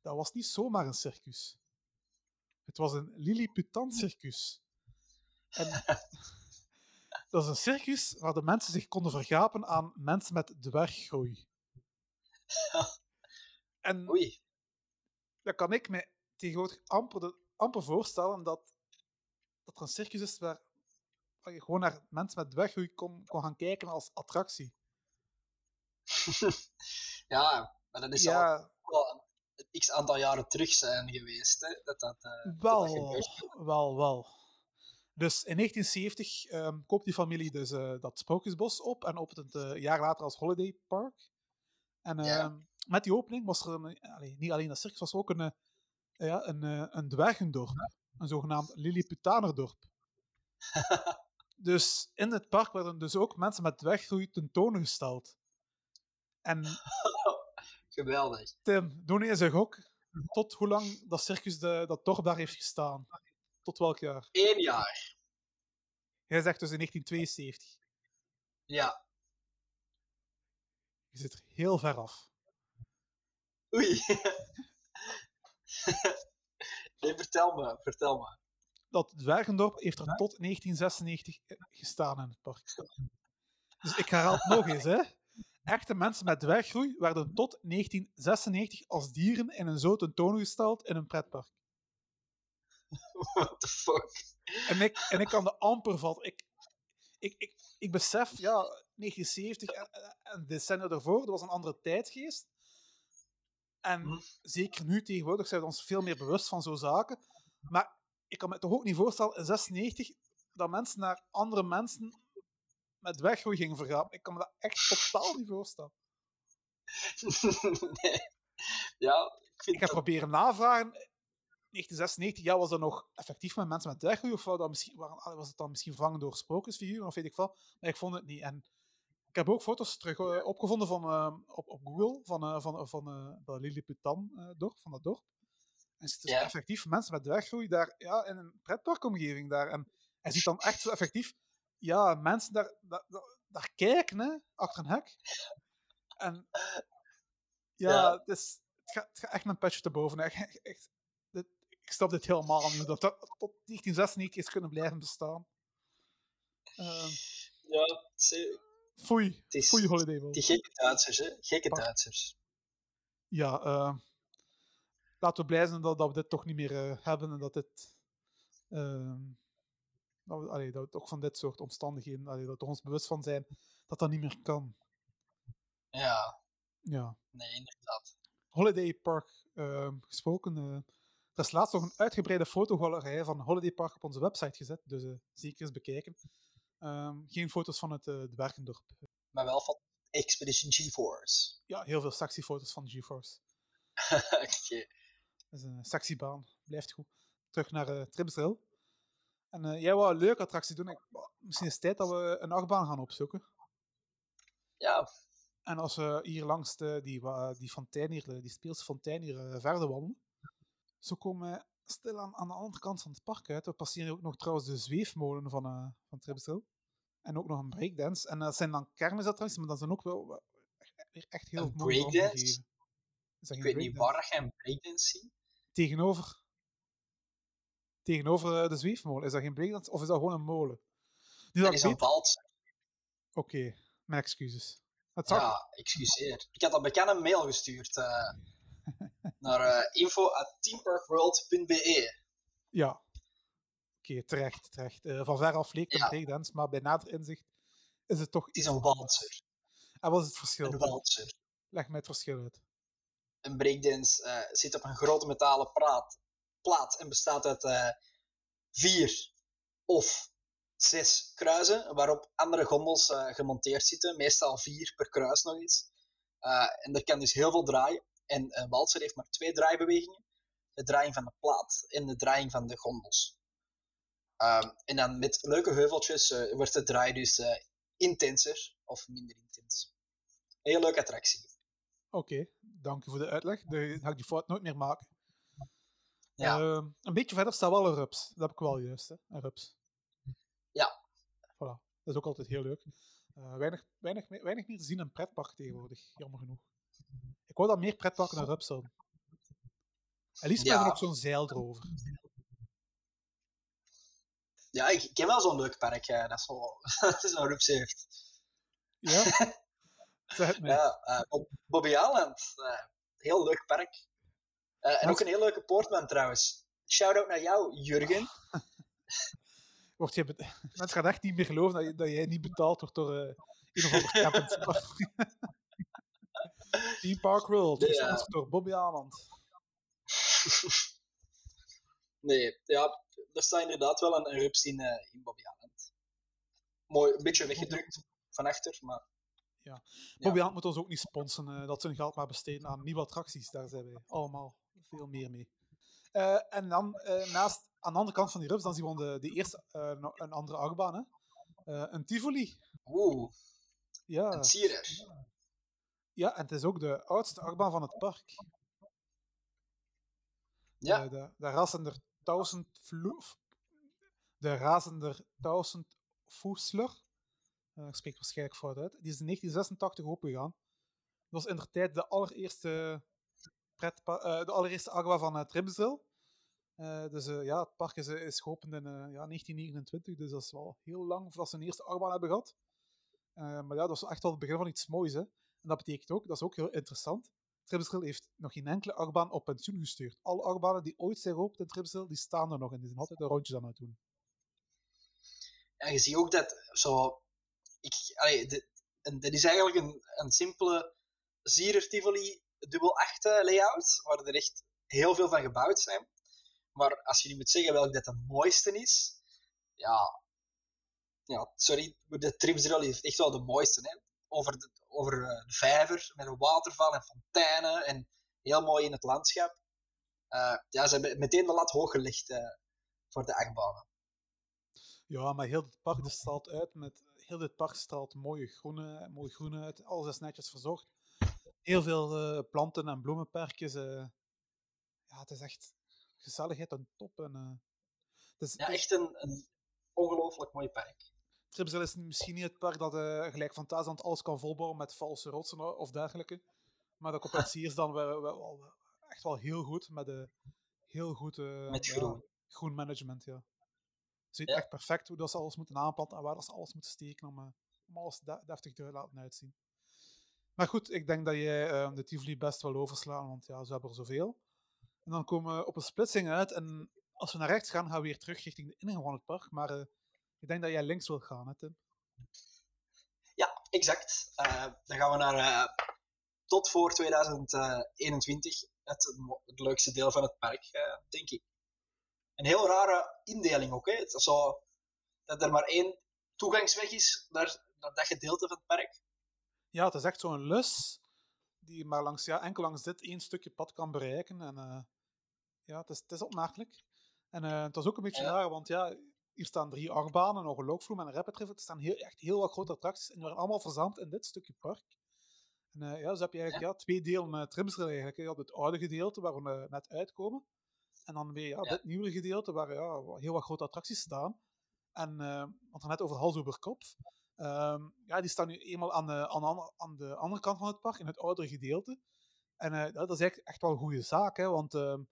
dat was niet zomaar een circus. Het was een Lilliputant circus. En dat is een circus waar de mensen zich konden vergapen aan mensen met dwerggroei. En Oei. dan kan ik me tegenwoordig amper, de- amper voorstellen dat, dat er een circus is waar, waar je gewoon naar mensen met dwerggroei kon, kon gaan kijken als attractie. ja, maar dat is al Ja, wel een x aantal jaren terug zijn geweest, hè. Dat dat, eh, dat, wel, dat gebeurt. wel, wel. Dus in 1970 ehm, koopt die familie dus eh, dat Sprookjesbos op en opent het een jaar later als Holiday Park. En Ja. ehm, met die opening was er een, allee, niet alleen dat circus, was er ook een, eh, ja, een, eh, een dwergendorp. Een zogenaamd Lilliputanerdorp. dus in het park werden dus ook mensen met dwerggroei tentoongesteld. En Geweldig. Tim, doe eens een gok. Tot hoe lang dat circus de, dat dorp daar heeft gestaan? Tot welk jaar? Eén jaar. Jij zegt dus in 1972. Ja. Je zit er heel ver af. Oei. nee, vertel me, vertel me. Dat Dwergendorp heeft er tot 1996 gestaan in het park. Dus ik herhaal het nog eens, hè. Echte mensen met dwerggroei werden tot 1996 als dieren in een zoo tentoongesteld in een pretpark. What the fuck? En ik, en ik kan de amper vatten. Ik, ik, ik, ik besef, ja, 1970 en, en- en decennia daarvoor, dat was een andere tijdgeest. En Hm. zeker nu tegenwoordig zijn we ons veel meer bewust van zo'n zaken. Maar ik kan me toch ook niet voorstellen in 96 dat mensen naar andere mensen met dwerggroei gingen vergaan. Ik kan me dat echt totaal niet voorstellen. nee. Ja, ik vind Ik heb dat... proberen navragen. 1996, ja, was dat nog effectief met mensen met dwerggroei? Of was, dat misschien, was het dan misschien vervangen door sprookjesfiguren? Of weet ik veel. Maar ik vond het niet. En ik heb ook foto's terug eh, opgevonden van, eh, op, op Google van, eh, van, van eh, dat Lilliputan-dorp, van dat dorp. En het is dus Ja. effectief mensen met dwerggroei daar ja, in een pretparkomgeving daar. En hij ziet dan echt zo effectief ja, mensen daar, daar, kijken, hè, achter een hek. En ja, Ja. Het, is, het, gaat, het gaat echt mijn petje te boven. Echt, ik snap dit helemaal niet, dat dat tot 1996 is kunnen blijven bestaan. Ehm Ja, zie- foei, is- foei Holiday World. die gekke Duitsers, hè. Gekke Pak. Duitsers. Ja, eh, laten we blij zijn dat, dat we dit toch niet meer eh, hebben en dat dit... ehm, dat, we, allee, dat we toch van dit soort omstandigheden, allee, dat we ons bewust van zijn dat dat niet meer kan. Ja, Ja. nee, inderdaad. Holiday Park ehm, gesproken. Eh, er is laatst nog een uitgebreide fotogalerij van Holiday Park op onze website gezet, dus eh, zeker eens bekijken. Ehm, geen foto's van het uh, Dwergendorp. Maar wel van Expedition GeForce. Ja, heel veel sexy foto's van GeForce. Oké. Dat is een sexy baan, blijft goed. Terug naar uh, Tripsdrill. En eh, jij wou een leuke attractie doen. Ik, misschien is het tijd dat we een achtbaan gaan opzoeken. Ja, En als we hier langs de, die, die fontein hier, die speelse fontein hier eh, verder wandelen, zo komen we stil aan, de andere kant van het park uit. We passeren ook nog trouwens de zweefmolen van, eh van. En ook nog een breakdance. En dat zijn dan kermisattracties, maar dat zijn ook wel weer echt heel Een mooi breakdance? Is dat ik weet niet breakdance? waar dat je een breakdance ziet. Tegenover. Tegenover eh, de zweefmolen. Is dat geen breakdance of is dat gewoon een molen? Nu Dat dat is een vals. Oké, mijn excuses. Zag, Ja, excuseer. Ik had al bekend een mail gestuurd eh, naar uh, info.teamparkworld.be. Ja. Oké, terecht, terecht. Eh, van ver af leek het Ja. breakdance, maar bij nader inzicht is het toch Het is een walser. En wat is het verschil? Een walser. Leg mij het verschil uit. Een breakdance eh, zit op een grote metalen praat, plaat en bestaat uit eh, vier of zes kruisen, waarop andere gondels eh, gemonteerd zitten, meestal vier per kruis nog eens. Eh, en er kan dus heel veel draaien. En een walser heeft maar twee draaibewegingen. De draaiing van de plaat en de draaiing van de gondels. Ehm, en dan met leuke heuveltjes eh, wordt de draai dus eh, intenser of minder intens. Heel leuke attractie. Oké, dank u voor de uitleg. Dan ga ik die fout nooit meer maken. Ja. Ehm, een beetje verder staat wel een rups. Dat heb ik wel juist, hè? Een rups. Ja. Voilà. Dat is ook altijd heel leuk. Eh, weinig, weinig, weinig meer te zien in pretparken tegenwoordig, jammer genoeg. Ik wou dat meer pretparken een rups hadden. En liefst Ja. er nog zo'n zeil erover. Ja, ik, ik ken wel zo'n leuk park eh, dat zo, dat zo'n rups heeft. Ja? zeg het. Ja, eh, Bob- Bobby Island. eh, heel leuk park. En ook een heel leuke poortman trouwens. Shout-out naar jou, Jurgen. Word je Mensen gaan echt niet meer geloven dat, je, dat jij niet betaald wordt door eh een of ander. Team Park World, Ja. gesponsord door Bobby Aland. nee, ja, er staat inderdaad wel een, een rups in, eh, in Bobby Island. Mooi, een beetje weggedrukt van achter, maar Ja. Bobby Aland moet ons ook niet sponsoren, eh, dat ze hun geld maar besteden aan nieuwe attracties. Daar zijn wij allemaal veel meer mee. Eh, en dan naast, aan de andere kant van die rups, dan zien we de, de eerste, een andere achtbaan. Hè? Een Tivoli. Oeh, Ja. een Sierer. Ja, en het is ook de oudste achtbaan van het park. Ja, de, de Rasender Tausend Vloef. De Razender Tausend Voesler. Eh, ik spreek waarschijnlijk fout uit. Die is in 1986 opengegaan. Dat was in de tijd de allereerste, pretpa- eh, de allereerste achtbaan van het. Eh, dus eh, ja, het park is, is geopend in eh, ja, 1929, dus dat is wel heel lang voordat ze een eerste achtbaan hebben gehad. Eh, maar ja, dat was echt wel het begin van iets moois. Hè. En dat betekent ook, dat is ook heel interessant, Tripsdrill heeft nog geen enkele achtbaan op pensioen gestuurd. Alle achtbanen die ooit zijn geopend in Tripsdrill, die staan er nog en die zijn altijd een rondje aan het doen. en je ziet ook dat zo. Ik, allee, dit, is eigenlijk een, een simpele Sierer Tivoli dubbel 8 layout, waar er echt heel veel van gebouwd zijn. Maar als je nu moet zeggen welk dat de mooiste is, ja, ja sorry, de Tripsdrill heeft echt wel de mooiste. Hè? Over, de, over eh, de vijver met een waterval en fonteinen en heel mooi in het landschap. Eh, ja, ze hebben meteen de lat hoog gelegd eh, voor de achtbanen. Ja, maar heel dit park straalt uit met... Heel dit park straalt mooie groene, mooi groen uit. Alles is netjes verzorgd. Heel veel planten en bloemenperkjes. ja, het is echt gezelligheid aan top. En, het is, Ja, echt een, een ongelooflijk mooi park. Tripsdrill is misschien niet het park dat eh, gelijk Fantasieland alles kan volbouwen met valse rotsen of dergelijke. Maar dat compenseert is dan wel, wel, wel- echt wel heel goed met de heel goed eh, Met ja, groen. management. Ja. Ziet Ja. echt perfect hoe dat ze alles moeten aanplanten en waar dat ze alles moeten steken om, eh, om alles de- deftig te laten uitzien. Maar goed, ik denk dat je eh, de Tivoli best wel overslaan, want ja, ze hebben er zoveel. En dan komen we op een splitsing uit en als we naar rechts gaan, gaan we weer terug richting de ingang van het park. Maar eh, ik denk dat jij links wilt gaan, hè, Tim? Ja, exact. Eh, dan gaan we naar eh, tot voor 2021 het, mo- het leukste deel van het park, eh, denk ik. Een heel rare indeling ook. Hè. Het is zo dat er maar één toegangsweg is naar, naar dat gedeelte van het park. Ja, het is echt zo'n lus die maar langs, ja, enkel langs dit één stukje pad kan bereiken. En eh, ja, het is, het is opmerkelijk. En eh, het was ook een beetje Ja. raar, want ja, hier staan drie achtbanen, nog een loopvloer en een rapid river. Er staan heel, echt heel wat grote attracties en die waren allemaal verzameld in dit stukje park. En eh, ja, dus heb je eigenlijk ja. twee delen met Trimsdrill eigenlijk. Je had het oude gedeelte waar we eh, net uitkomen. En dan weer ja, Ja. dit nieuwe gedeelte waar ja, heel wat grote attracties staan. En uh, want net over hals over kop. Ehm, ja, die staan nu eenmaal aan de, aan, aan de andere kant van het park, in het oudere gedeelte. En eh, dat is eigenlijk echt wel een goede zaak, hè, want ehm,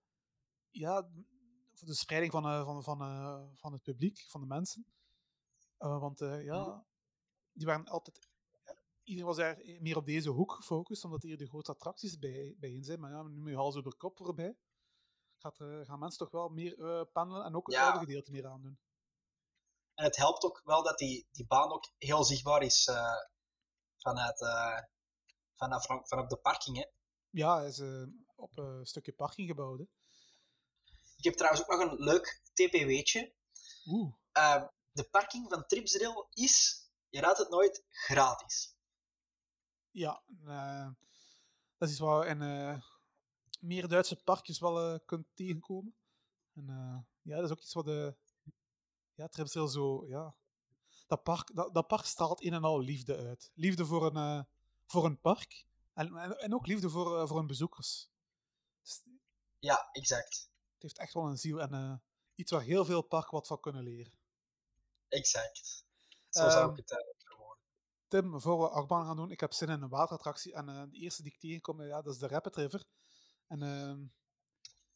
ja, de spreiding van, eh, van, van, eh, van het publiek, van de mensen. Eh, want ja, die waren altijd. iedereen was daar meer op deze hoek gefocust, omdat hier de grootste attracties bij, bijeen zijn. Maar ja, nu met je hals over kop voorbij, gaat, er- gaan mensen toch wel meer eh, pendelen en ook het Ja. oude gedeelte meer aandoen. En het helpt ook wel dat die, die baan ook heel zichtbaar is vanuit, vanaf, vanaf de parking. Hè. Ja, hij is op een stukje parking gebouwd. hè. Ik heb trouwens ook nog een leuk TPW'tje. Oeh. Uh, de parking van Tripsdrill is, je raadt het nooit, gratis. Ja, eh, dat is iets wat je in meer Duitse parkjes wel eh, kunt tegenkomen. En eh, ja, dat is ook iets wat de ja, Tripsdrill zo, ja, dat park, dat, dat park straalt een en al liefde uit. Liefde voor een, voor een park en, en, en ook liefde voor, voor hun bezoekers. Dus Ja, exact. Het heeft echt wel een ziel en eh, iets waar heel veel parken wat van kunnen leren. Exact. Zo zou Ehm, ik het uh, verwoorden. Tim, voor we achtbaan gaan doen, ik heb zin in een waterattractie. En eh, de eerste die ik tegenkom, ja, dat is de Rapid River. En ehm,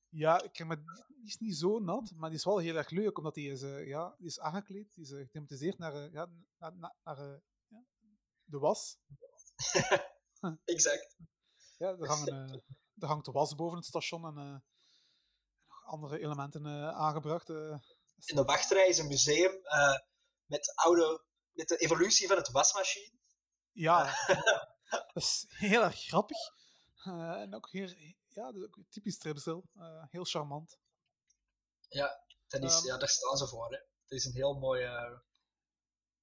ja, ik me, die is niet zo nat, maar die is wel heel erg leuk, omdat die is, eh, ja, die is aangekleed. Die is eh, gethematiseerd naar, eh, ja, naar, naar, naar, eh, ja, de was. Exact. Ja, er, hangen, eh, er hangt de was boven het station en eh, nog andere elementen eh, aangebracht. eh. In de wachtrij is een museum uh, met, oude, met de evolutie van het wasmachine. Ja, dat is heel erg grappig. En ook heel, ja, dat is ook typisch Tripsdrill. Uh, heel charmant. Ja, dat is, um, ja, daar staan ze voor. Hè. Het is een heel mooi,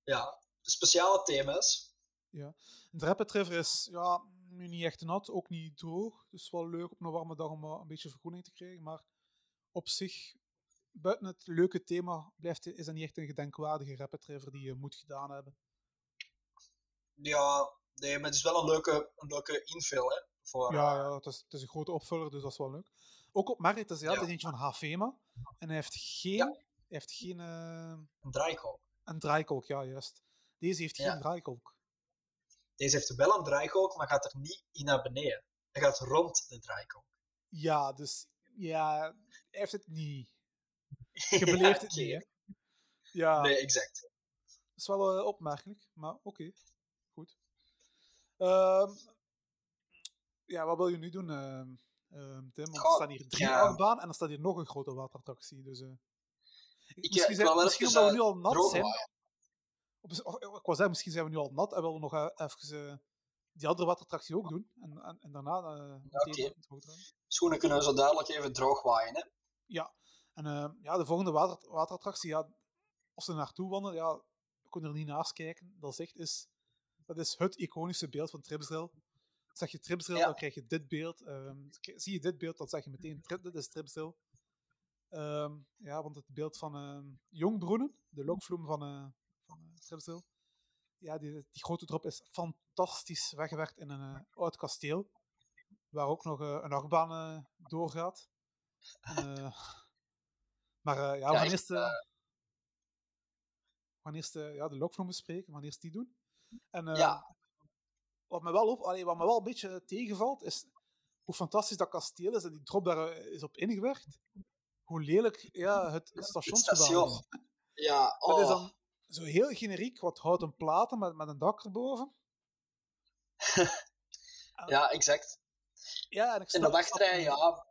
ja, speciale thema's. Ja, de Rapid River is ja, nu niet echt nat, ook niet droog. Dus wel leuk op een warme dag om een beetje vergroening te krijgen. Maar op zich, buiten het leuke thema, blijft, is dat niet echt een gedenkwaardige rapid river die je moet gedaan hebben. Ja, nee, maar het is wel een leuke, een leuke infill, hè. Voor, Ja, eh, ja het, is, het is een grote opvuller, dus dat is wel leuk. Ook op Merit, het is, ja, het Ja. eentje van HVMA. En hij heeft geen, Ja. hij heeft geen eh, een draaikolk. een draaikolk, ja, juist. Deze heeft Ja. geen draaikolk. Deze heeft wel een draaikolk, maar gaat er niet in naar beneden. Hij gaat rond de draaikolk. Ja, dus ja, hij heeft het niet. Je beleeft het niet, hè? Ja, Nee, exact. dat is wel eh, opmerkelijk, maar oké. Goed. Ehm, ja, wat wil je nu doen, ehm, Tim? Want er Goh, staan hier drie ja. achtbanen en er staat hier nog een grote waterattractie. Dus, eh, Ik, misschien eh, ik zijn, misschien omdat we nu al nat zijn. Of, of- ik wou zeggen, misschien zijn we nu al nat en willen we nog even die andere waterattractie ook doen. En, en, en daarna eh meteen het droog draaien. Schoenen kunnen we zo dadelijk even droog waaien, hè. Ja, en eh, ja, de volgende water, waterattractie, ja, als er naartoe wandelen, ja, we kunnen er niet naast kijken. Dat is echt is, dat is het iconische beeld van Tripsdrill. Zeg je Tripsdrill, Ja. dan krijg je dit beeld. ehm, zie je dit beeld, dan zeg je meteen, dit is Tripsdrill. Ehm, ja, want het beeld van ehm Jongbroenen, de lokvloem van, eh van eh, ja, die, die grote drop is fantastisch weggewerkt in een eh, oud kasteel, waar ook nog eh, een achtbaan eh, doorgaat. En, maar ja, eh, we gaan eerst eh, ja, de lokvloem bespreken, we gaan eerst die doen. En Ja. wat, me wel op, allee, wat me wel een beetje tegenvalt, is hoe fantastisch dat kasteel is en die drop daar is op ingewerkt. Hoe lelijk ja, het, stationsgebouw station. is. Ja, Dat is oh. dan zo heel generiek, wat houten platen met, met een dak erboven. Ja, exact. Ja, en ik In de wachtrij, ja,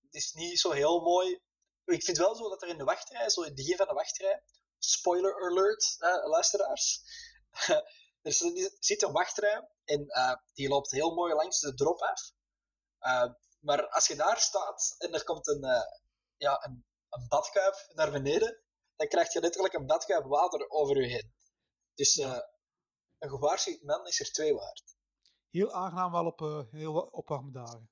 het is niet zo heel mooi. Ik vind wel zo dat er in de wachtrij, zo in het begin van de wachtrij, spoiler alert, eh, luisteraars. er zit- een wachtrij en eh, die loopt heel mooi langs de drop af. Eh, maar als je daar staat en er komt een, eh, ja, een, een badkuip naar beneden, dan krijg je letterlijk een badkuip water over je heen. Dus eh, een gewaarschuwd man is er twee waard. Heel aangenaam wel op eh, heel opwarme dagen.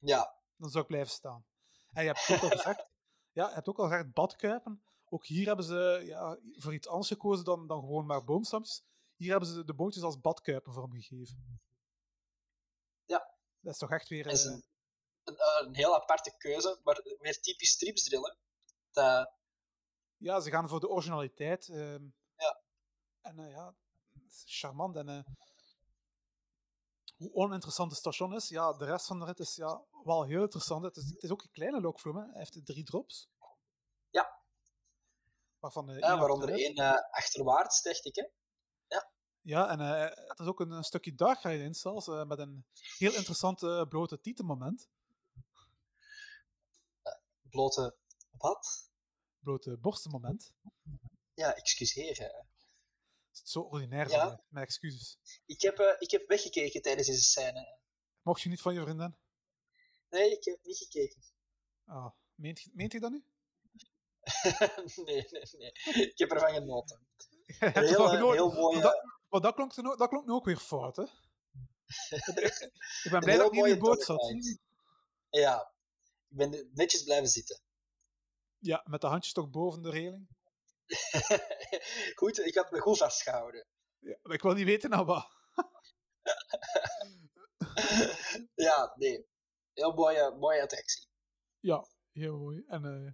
Ja, dan zou ik blijven staan. En je hebt ook al gezegd, ja, je hebt ook al gezegd badkuipen. Ook hier hebben ze ja, voor iets anders gekozen dan, dan gewoon maar boomstampjes. Hier hebben ze de bootjes als badkuipen vormgegeven. Ja. Dat is toch echt weer... eh, een, een, een heel aparte keuze, maar weer typisch stripsdrillen. Dat, ja, ze gaan voor de originaliteit. ehm, Ja. En eh, ja, charmant. En eh, hoe oninteressant het station is, ja, de rest van de rit is ja, wel heel interessant. Het is, het is ook een kleine lokvloem, hè. hij heeft drie drops. Ja. Waarvan de ja, één waaronder één eh, achterwaarts, dacht ik. Hè? Ja, en eh het is ook een, een stukje darkride in zelfs, eh, met een heel interessant eh, blote tietenmoment. Blote wat? Blote borstenmoment. Ja, excuseer. hè. Het is zo ordinair Ja. van mij, mijn excuses. Ik heb, eh, ik heb weggekeken tijdens deze scène. Mocht je niet van je vriendin? Nee, ik heb niet gekeken. Ah, meent, je- meent je dat nu? nee, nee, nee. Ik heb ervan genoten. Je heel, genoten. heel mooie, dat, maar dat, klonk, ook- dat klonk nu ook weer fout, hè? ik ben blij dat ik niet in de boot zat. Ja, ik ben netjes blijven zitten. Ja, met de handjes toch boven de reling. goed, ik had me goed vastgehouden. Ja, maar ik wil niet weten nou wat. ja, nee. Heel mooie, mooie attractie. Ja, heel mooi. En eh,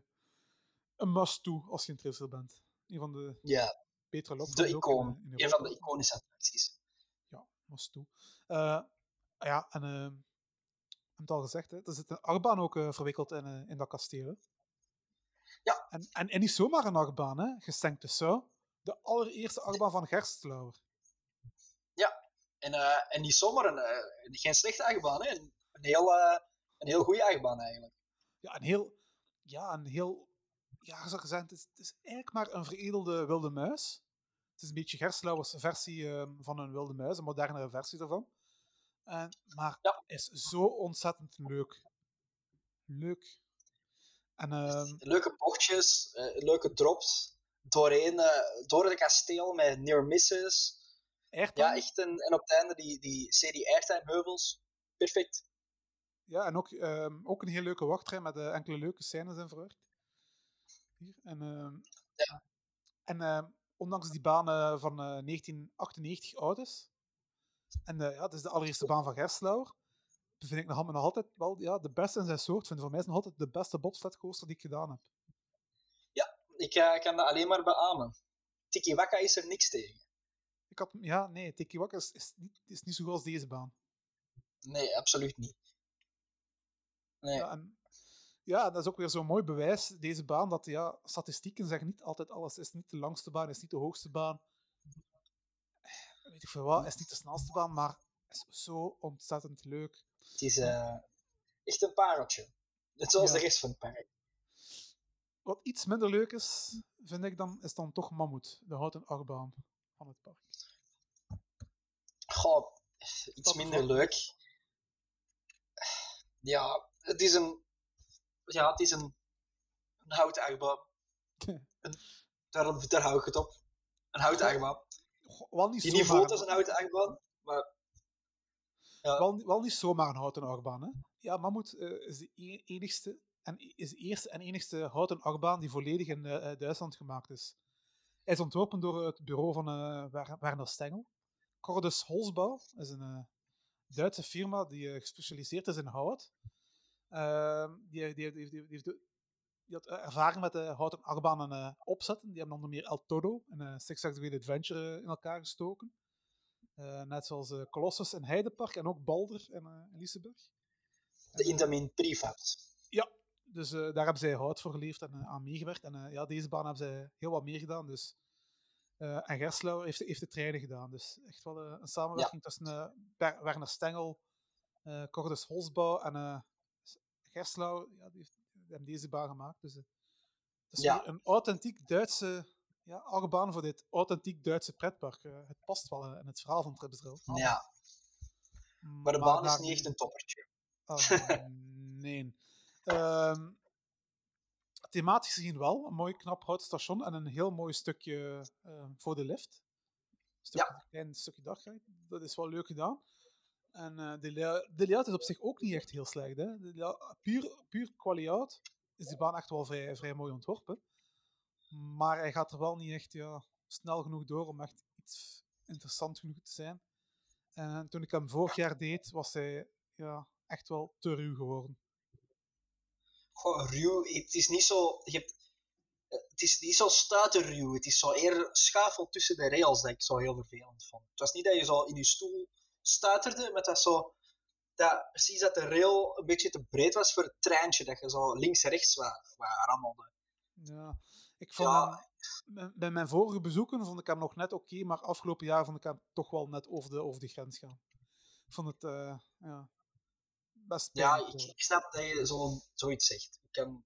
een must-do als je in Trissel bent. Een van de Ja, betere de in, icoon. eh, in Een van de iconische attracties. Ja, must do. Eh, ja, en eh, ik heb het al gezegd, hè, er zit een achtbaan ook verwikkeld in, in dat kasteel. Ja. En, en, en niet zomaar een achtbaan, hè. Gestenk de Sau. De allereerste achtbaan van Gerstlauer. En, eh, en niet zomaar een, eh, geen slechte achtbaan, hè. Een, een, heel, eh, een heel goede achtbaan eigenlijk. Ja, een heel... Ja, een heel... Ja, zou zeggen, het is, het is eigenlijk maar een veredelde wilde muis. Het is een beetje Gerstlauwers versie eh, van een wilde muis, een modernere versie daarvan. En, maar Ja. is zo ontzettend leuk. Leuk. En ehm, Leuke bochtjes, eh, leuke drops. Doorheen, eh, door het kasteel met near misses. echt Ja, echt. En, en op het einde die, die serie Airtime heuvels. Perfect. ja, en ook, ehm, ook een heel leuke wachtrij met eh, enkele leuke scènes in verwerkt. Hier. En, ehm, Ja. en ondanks die baan eh, van eh, 1998 oud is, en ja, het is de allereerste baan van Gerstlauer, vind ik nog, nog altijd wel ja, de beste in zijn soort. Vind voor mij is het nog altijd de beste bobsledcoaster die ik gedaan heb. Ik eh, kan dat alleen maar beamen. Tiki Waka is er niks tegen. Ik had, ja, nee, Tekiwaka is, is, niet, is niet zo goed als deze baan. Nee, absoluut niet. Nee. Ja, en, ja, dat is ook weer zo'n mooi bewijs, deze baan, dat ja, statistieken zeggen niet altijd alles. Het is niet de langste baan, het is niet de hoogste baan. Weet ik veel wat, het is niet de snelste baan, maar het is zo ontzettend leuk. Het is eh, echt een pareltje. Net zoals Ja. de rest van het park. Wat iets minder leuk is, vind ik dan, is dan toch Mammoet, de houten achtbaan van het park. Goh, iets dat minder leuk. Ja, het is een... Ja, het is een... Een houten achtbaan. Daar, daar hou ik het op. Een houten achtbaan. Wel niet Die niet voelt als een houten achtbaan, maar... Wel, wel niet zomaar een houten achtbaan, hè? Ja, Mammoet eh, is de e- enigste en is de eerste en enigste houten achtbaan die volledig in eh, eh, Duitsland gemaakt is. Hij is ontworpen door het bureau van Wer- Werner Stengel. Cordus Holzbau is een Duitse firma die gespecialiseerd is in hout. Ehm, die, die, die, heeft die had ervaring met de houten achtbanen opzetten. Die hebben onder meer El Todo en eh Six Adventure in elkaar gestoken. Eh, net zoals eh, Colossus in Heidepark en ook Balder in, eh, in Liseberg. de Intamin Prefab. Ja, dus eh, daar hebben zij hout voor geleverd en eh, aan meegewerkt. En eh, ja, deze baan hebben zij heel wat meer gedaan. Dus. eh, en Gerstlauer heeft, heeft de treinen gedaan. Dus echt wel eh, een samenwerking tussen eh, Werner Stengel, eh Cordus Holzbouw en eh Gerstlauer. Ja, die, heeft, die hebben deze baan gemaakt. Dus, eh, het is Ja. een authentiek Duitse ja, achtbaan voor dit authentiek Duitse pretpark. Eh, het past wel in het verhaal van Tripsdrill. Ja, maar de baan is niet echt een toppertje. Oh, nee. Ehm, thematisch gezien wel. Een mooi knap houten station en een heel mooi stukje eh, voor de lift. Een stukje, een klein stukje dagrijd. Dat is wel leuk gedaan. En eh, de, lay- de layout is op zich ook niet echt heel slecht. Hè? De layout- puur, puur qua layout is die baan echt wel vrij, vrij mooi ontworpen. Maar hij gaat er wel niet echt ja, snel genoeg door om echt iets interessant genoeg te zijn. En toen ik hem vorig jaar deed, was hij ja, echt wel te ruw geworden. Goh, ruw, het is niet zo... Je hebt, eh, het is niet zo stuiterruw. Het is zo eerder schaafel tussen de rails dat ik zo heel vervelend vond. Het was niet dat je zo in je stoel stuiterde, maar dat zo... Dat, precies dat de rail een beetje te breed was voor het treintje. Dat je zo links-rechts rammelde. Ja, ik vond Ja. hem, bij- mijn vorige bezoeken vond ik hem nog net oké, maar afgelopen jaar vond ik hem toch wel net over de, over de grens gaan. Ik vond het eh, ja, best Ja, ik, ik snap dat je zo, zoiets zegt. Ik kan...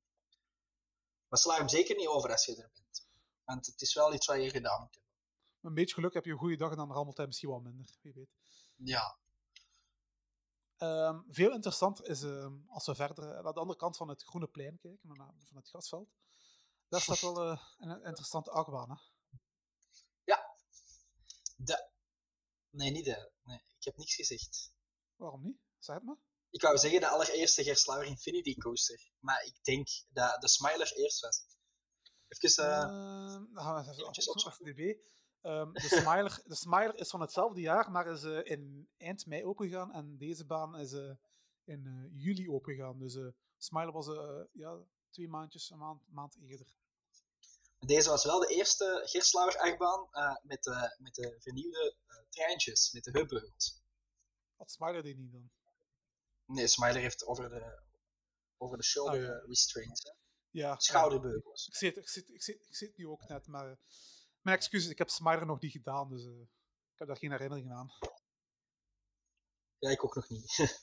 Maar sla hem zeker niet over als je er bent. Want het is wel iets wat je gedaan moet hebben. Met een beetje geluk heb je een goede dag en dan rammelt hij misschien wel minder, wie weet. Ja. Ehm, veel interessanter is ehm, als we verder eh, naar de andere kant van het groene plein kijken, naar, van het grasveld. Daar staat wel eh, een interessante achtbaan. Hè? De... Nee, niet de. Nee, ik heb niks gezegd. Waarom niet? Zeg het maar. Ik wou zeggen de allereerste Gerslauer Infinity Coaster. Maar ik denk dat de Smiler eerst was. Even... we eens even DB. Ehm, de, Smiler, de Smiler is van hetzelfde jaar, maar is eh, in eind mei opengegaan. En deze baan is in juli opengegaan. Dus Smiler was eh, ja, twee maandjes, een maand, maand eerder. Deze was wel de eerste Gerslauer achtbaan eh, met, de, met de vernieuwde eh, treintjes, met de heupbeugels. Wat Smiler deed niet dan. Nee, Smiler heeft over de, over de shoulder Ah, ja. restraints. hè. Ja, Schouderbeugels. Ik zie, het, ik, zie, het- ik, zie, ik zie het nu ook net, maar eh, mijn excuses, ik heb Smiler nog niet gedaan, dus eh, ik heb daar geen herinnering aan. Ja, ik ook nog niet.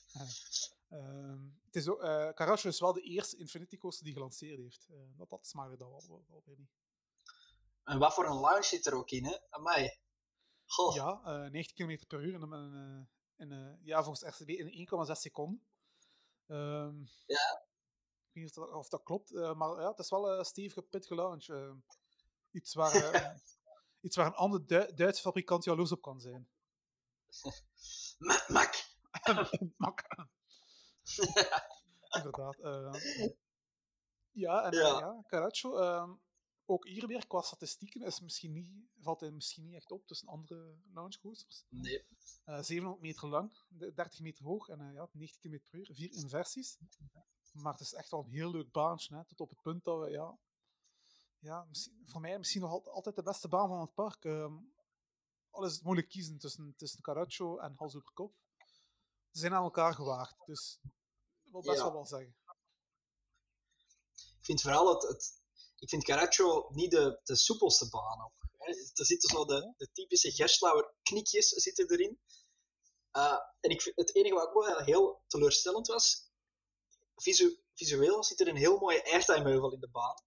Ehm, het is ook, eh is wel de eerste Infinity Coaster die gelanceerd heeft. Eh, dat had Smiler dan wel, wel, wel weer niet. En wat voor een lounge zit er ook in, hè? Amai. Goh. Ja, eh 90 km per uur een, eh, in, eh, ja, volgens RCB in 1,6 seconden. Ehm, Ja. Ik weet niet of dat, of dat klopt, eh, maar ja, het is wel een stevige pitge launch. eh. iets, waar, eh, iets waar een andere Du- Duitse fabrikant jaloers op kan zijn. Ma- Mak. Mak. Inderdaad. eh. ja, en Ja. ja, Caraccio, ehm, ook hier weer qua statistieken is misschien niet, valt hij misschien niet echt op tussen andere launchcoasters. Nee. Eh 700 meter lang, de- 30 meter hoog en eh, ja, 90 km per uur, vier inversies. Maar het is echt wel een heel leuk baantje, hè, tot op het punt dat we, ja, ja voor mij misschien nog al- altijd de beste baan van het park. ehm al is het moeilijk kiezen tussen, tussen Caraccio en Hals over Kop. Ze zijn aan elkaar gewaagd, dus dat wil best Ja. wel wel zeggen. Ik vind vooral het, het ik vind Caraccio niet de, de soepelste baan op. Hè. Er zitten zo de, de typische Gerslauer knikjes zitten erin. Uh, en ik vind, het enige wat ook wel heel teleurstellend was, visu, visueel zit er een heel mooie airtime-heuvel in de baan.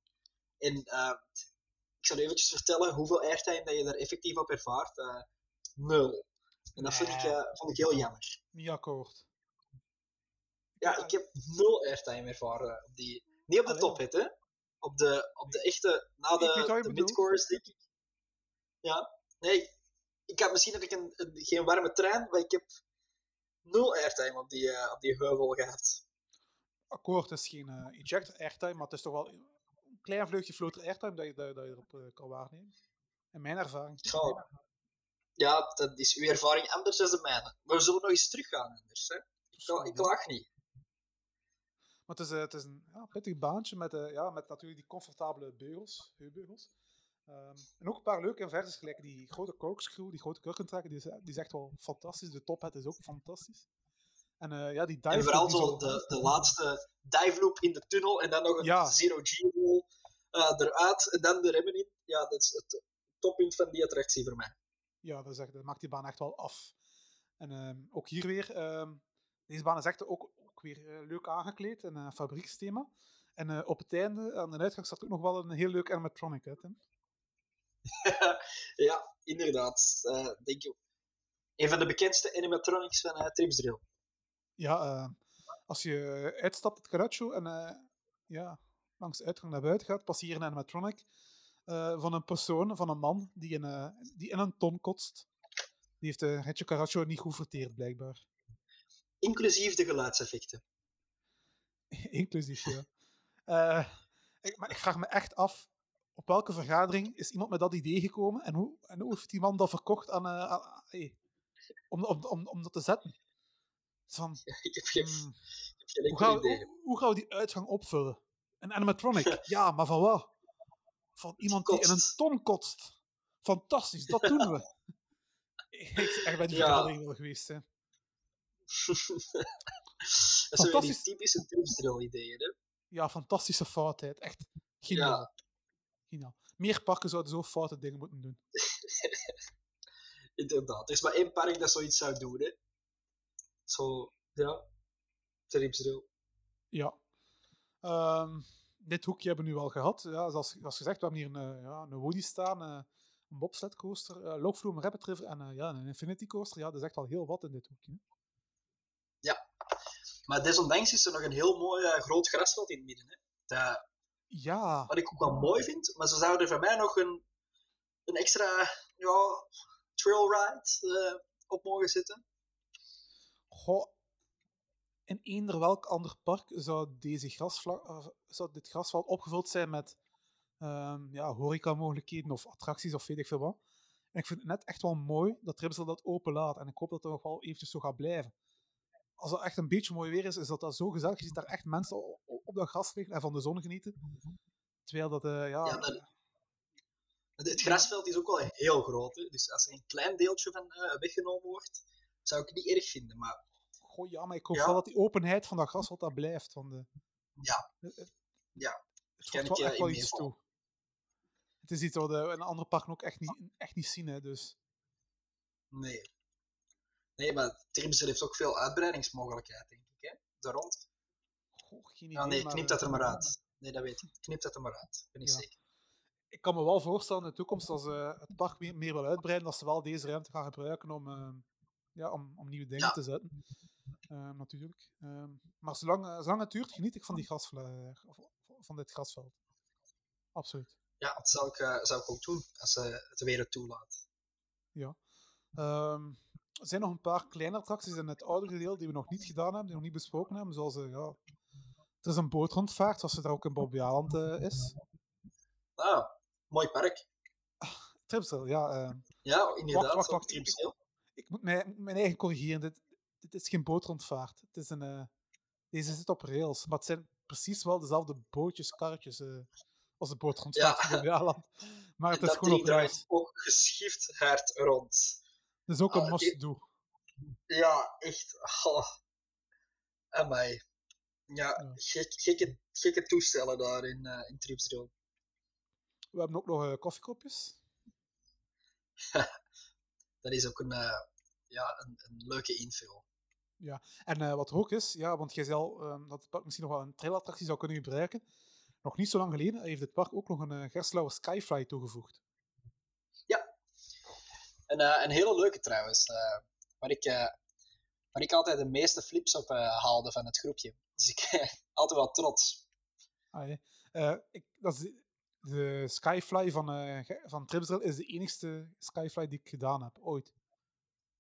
En uh, ik zal eventjes vertellen hoeveel airtime dat je daar effectief op ervaart. Uh, nul. En dat vind ik, vond ik heel jammer. Niet akkoord. Ja, ik heb nul airtime ervaren. Op die, niet op de Allee, top hè? Op de, op de echte, na de, de midcourse, denk ik. Ja, nee, ik had misschien heb ik een, een, geen warme trein, maar ik heb nul airtime op die, uh, op die heuvel gehad. Akkoord, het is geen uh, ejector airtime, maar het is toch wel een klein vleugje floater airtime dat je, dat, dat je erop uh, kan waarnemen. In mijn ervaring. Ja, ja, dat is uw ervaring anders dan de mijne. Maar we zullen nog eens teruggaan anders. Hè? Ik, ik klaag niet. Maar het is, uh, het is een ja, pittig baantje met, uh, ja, met natuurlijk die comfortabele beugels, heupbeugels. Um, en ook een paar leuke inversies, gelijk die grote corkscrew, die grote kurkentrekker, die is, die is echt wel fantastisch. De tophead is ook fantastisch. En, uh, ja, die dive en vooral zo de, de laatste dive loop in de tunnel en dan nog een ja. zero G-roll uh, eruit en dan de remmen in. Ja, dat is het toppunt van die attractie voor mij. Ja, dat, is echt, dat maakt die baan echt wel af. En um, ook hier weer, um, deze baan is echt ook weer uh, leuk aangekleed, een uh, fabrieksthema. En uh, op het einde, aan de uitgang, staat ook nog wel een heel leuk animatronic. Hè? ja, inderdaad. Uh, denk ik. Een van de bekendste animatronics van uh. Ja, uh, als je uitstapt het Caraccio en uh, ja, langs de uitgang naar buiten gaat, passeer je een animatronic uh, van een persoon, van een man, die in, uh, die in een ton kotst. Die heeft Ritje Caraccio niet goed verteerd, blijkbaar. Inclusief de geluidseffecten. Inclusief, ja. Uh, ik, maar ik vraag me echt af, op welke vergadering is iemand met dat idee gekomen en hoe, en hoe heeft die man dat verkocht aan, uh, aan hey, om, om, om, om dat te zetten? Van, ja, ik heb geen, hmm, ik heb geen hoe, gaan, idee. hoe, hoe gaan we die uitgang opvullen? Een animatronic? ja, maar van wat? Van iemand die in een ton kotst. Fantastisch, dat doen we. ik echt bij die Ja. vergadering wel geweest. Hè. dat zijn die typische tripsdrill-ideeën, hè? Ja, fantastische foutheid. Echt geniaal. Ja. geniaal. Meer parken zouden zo foute dingen moeten doen. Inderdaad. Er is maar één park dat zoiets zou doen, hè? Zo, ja. Tripsdrill. Ja. Um, dit hoekje hebben we nu al gehad. Ja, zoals, zoals gezegd, we hebben hier een, ja, een Woody staan, uh, een bobsled coaster, uh, Loopvloem, Rabbit River en uh, ja, een Infinity coaster. Ja, dat is echt al heel wat in dit hoekje. Hè? Ja. Maar desondanks is er nog een heel mooi uh, groot grasveld in het midden. Hè? Dat, ja. Wat ik ook wel mooi vind, maar ze zouden er van mij nog een, een extra ja, trail ride uh, op mogen zetten. Goh, in eender welk ander park zou, deze grasvlak, uh, zou dit grasveld opgevuld zijn met um, ja, horeca-mogelijkheden of attracties of weet ik veel wat. En ik vind het net echt wel mooi dat Tripsel dat open laat. En ik hoop dat het nog wel eventjes zo gaat blijven. Als het echt een beetje mooi weer is, is dat, dat zo gezellig. Je ziet daar echt mensen op, dat gras liggen en van de zon genieten. Terwijl dat, uh, ja... ja dat, het grasveld is ook wel heel groot. Hè? Dus als er een klein deeltje van uh, weggenomen wordt, zou ik het niet erg vinden. Maar Goh, ja, maar ik hoop ja. wel dat die openheid van dat grasveld daar blijft. Van de, ja. Het, ja. Het voegt wel echt wel iets toe. Het is iets wat we in andere parken ook echt niet, echt niet zien, hè, dus... Nee. Nee, maar Trimser heeft ook veel uitbreidingsmogelijkheid, denk ik, hè? Daar rond. Goh, geen idee, ah, nee, knip maar, dat er maar uit. Nee, dat weet ik. Knip dat er maar uit. Ben ik Ja. zeker. Ik kan me wel voorstellen in de toekomst, als ze het park meer, meer wil uitbreiden, dat ze wel deze ruimte gaan gebruiken om, uh, ja, om, om nieuwe dingen Ja. te zetten. Uh, natuurlijk. Uh, maar zolang, zolang het duurt, geniet ik van, die grasvla- of, van dit grasveld. Absoluut. Ja, dat zou ik, uh, zou ik ook doen, als ze het weer het toelaat. Ja. Um, er zijn nog een paar kleine attracties in het oudere deel die we nog niet gedaan hebben, die we nog niet besproken hebben. Zoals, eh, ja, er is een bootrondvaart, zoals er ook in Bobbejaanland uh, is. Ah, mooi park. Tripsel, ja. Uh, ja, inderdaad. Wacht, wacht, wacht. Ik, ik, moet mij, mijn eigen corrigeren. Dit, dit is geen bootrondvaart. Het is een, deze zit op rails, maar het zijn precies wel dezelfde bootjes, karretjes als de bootrondvaart ja. in Bobbejaanland. Maar het en is gewoon op rails. ook geschift hard rond. Dat is ook een must-do. Ja, echt. Oh. Amai. Ja, ja. Gek, gekke, gekke toestellen daar in, uh, in Tripsdrill. We hebben ook nog uh, koffiekopjes. dat is ook een, uh, ja, een, een, leuke invul. Ja, en uh, wat ook is, ja, want jij zei al um, dat het park misschien nog wel een trailattractie zou kunnen gebruiken. Nog niet zo lang geleden heeft het park ook nog een uh, Gerslauer Skyfly toegevoegd. Een, een hele leuke trouwens. waar, ik, waar ik altijd de meeste flips op haalde van het groepje. Dus ik altijd wel trots. Ah, ja. ik, dat is de Skyfly van, uh, van Tripsdrill is de enigste Skyfly die ik gedaan heb, ooit.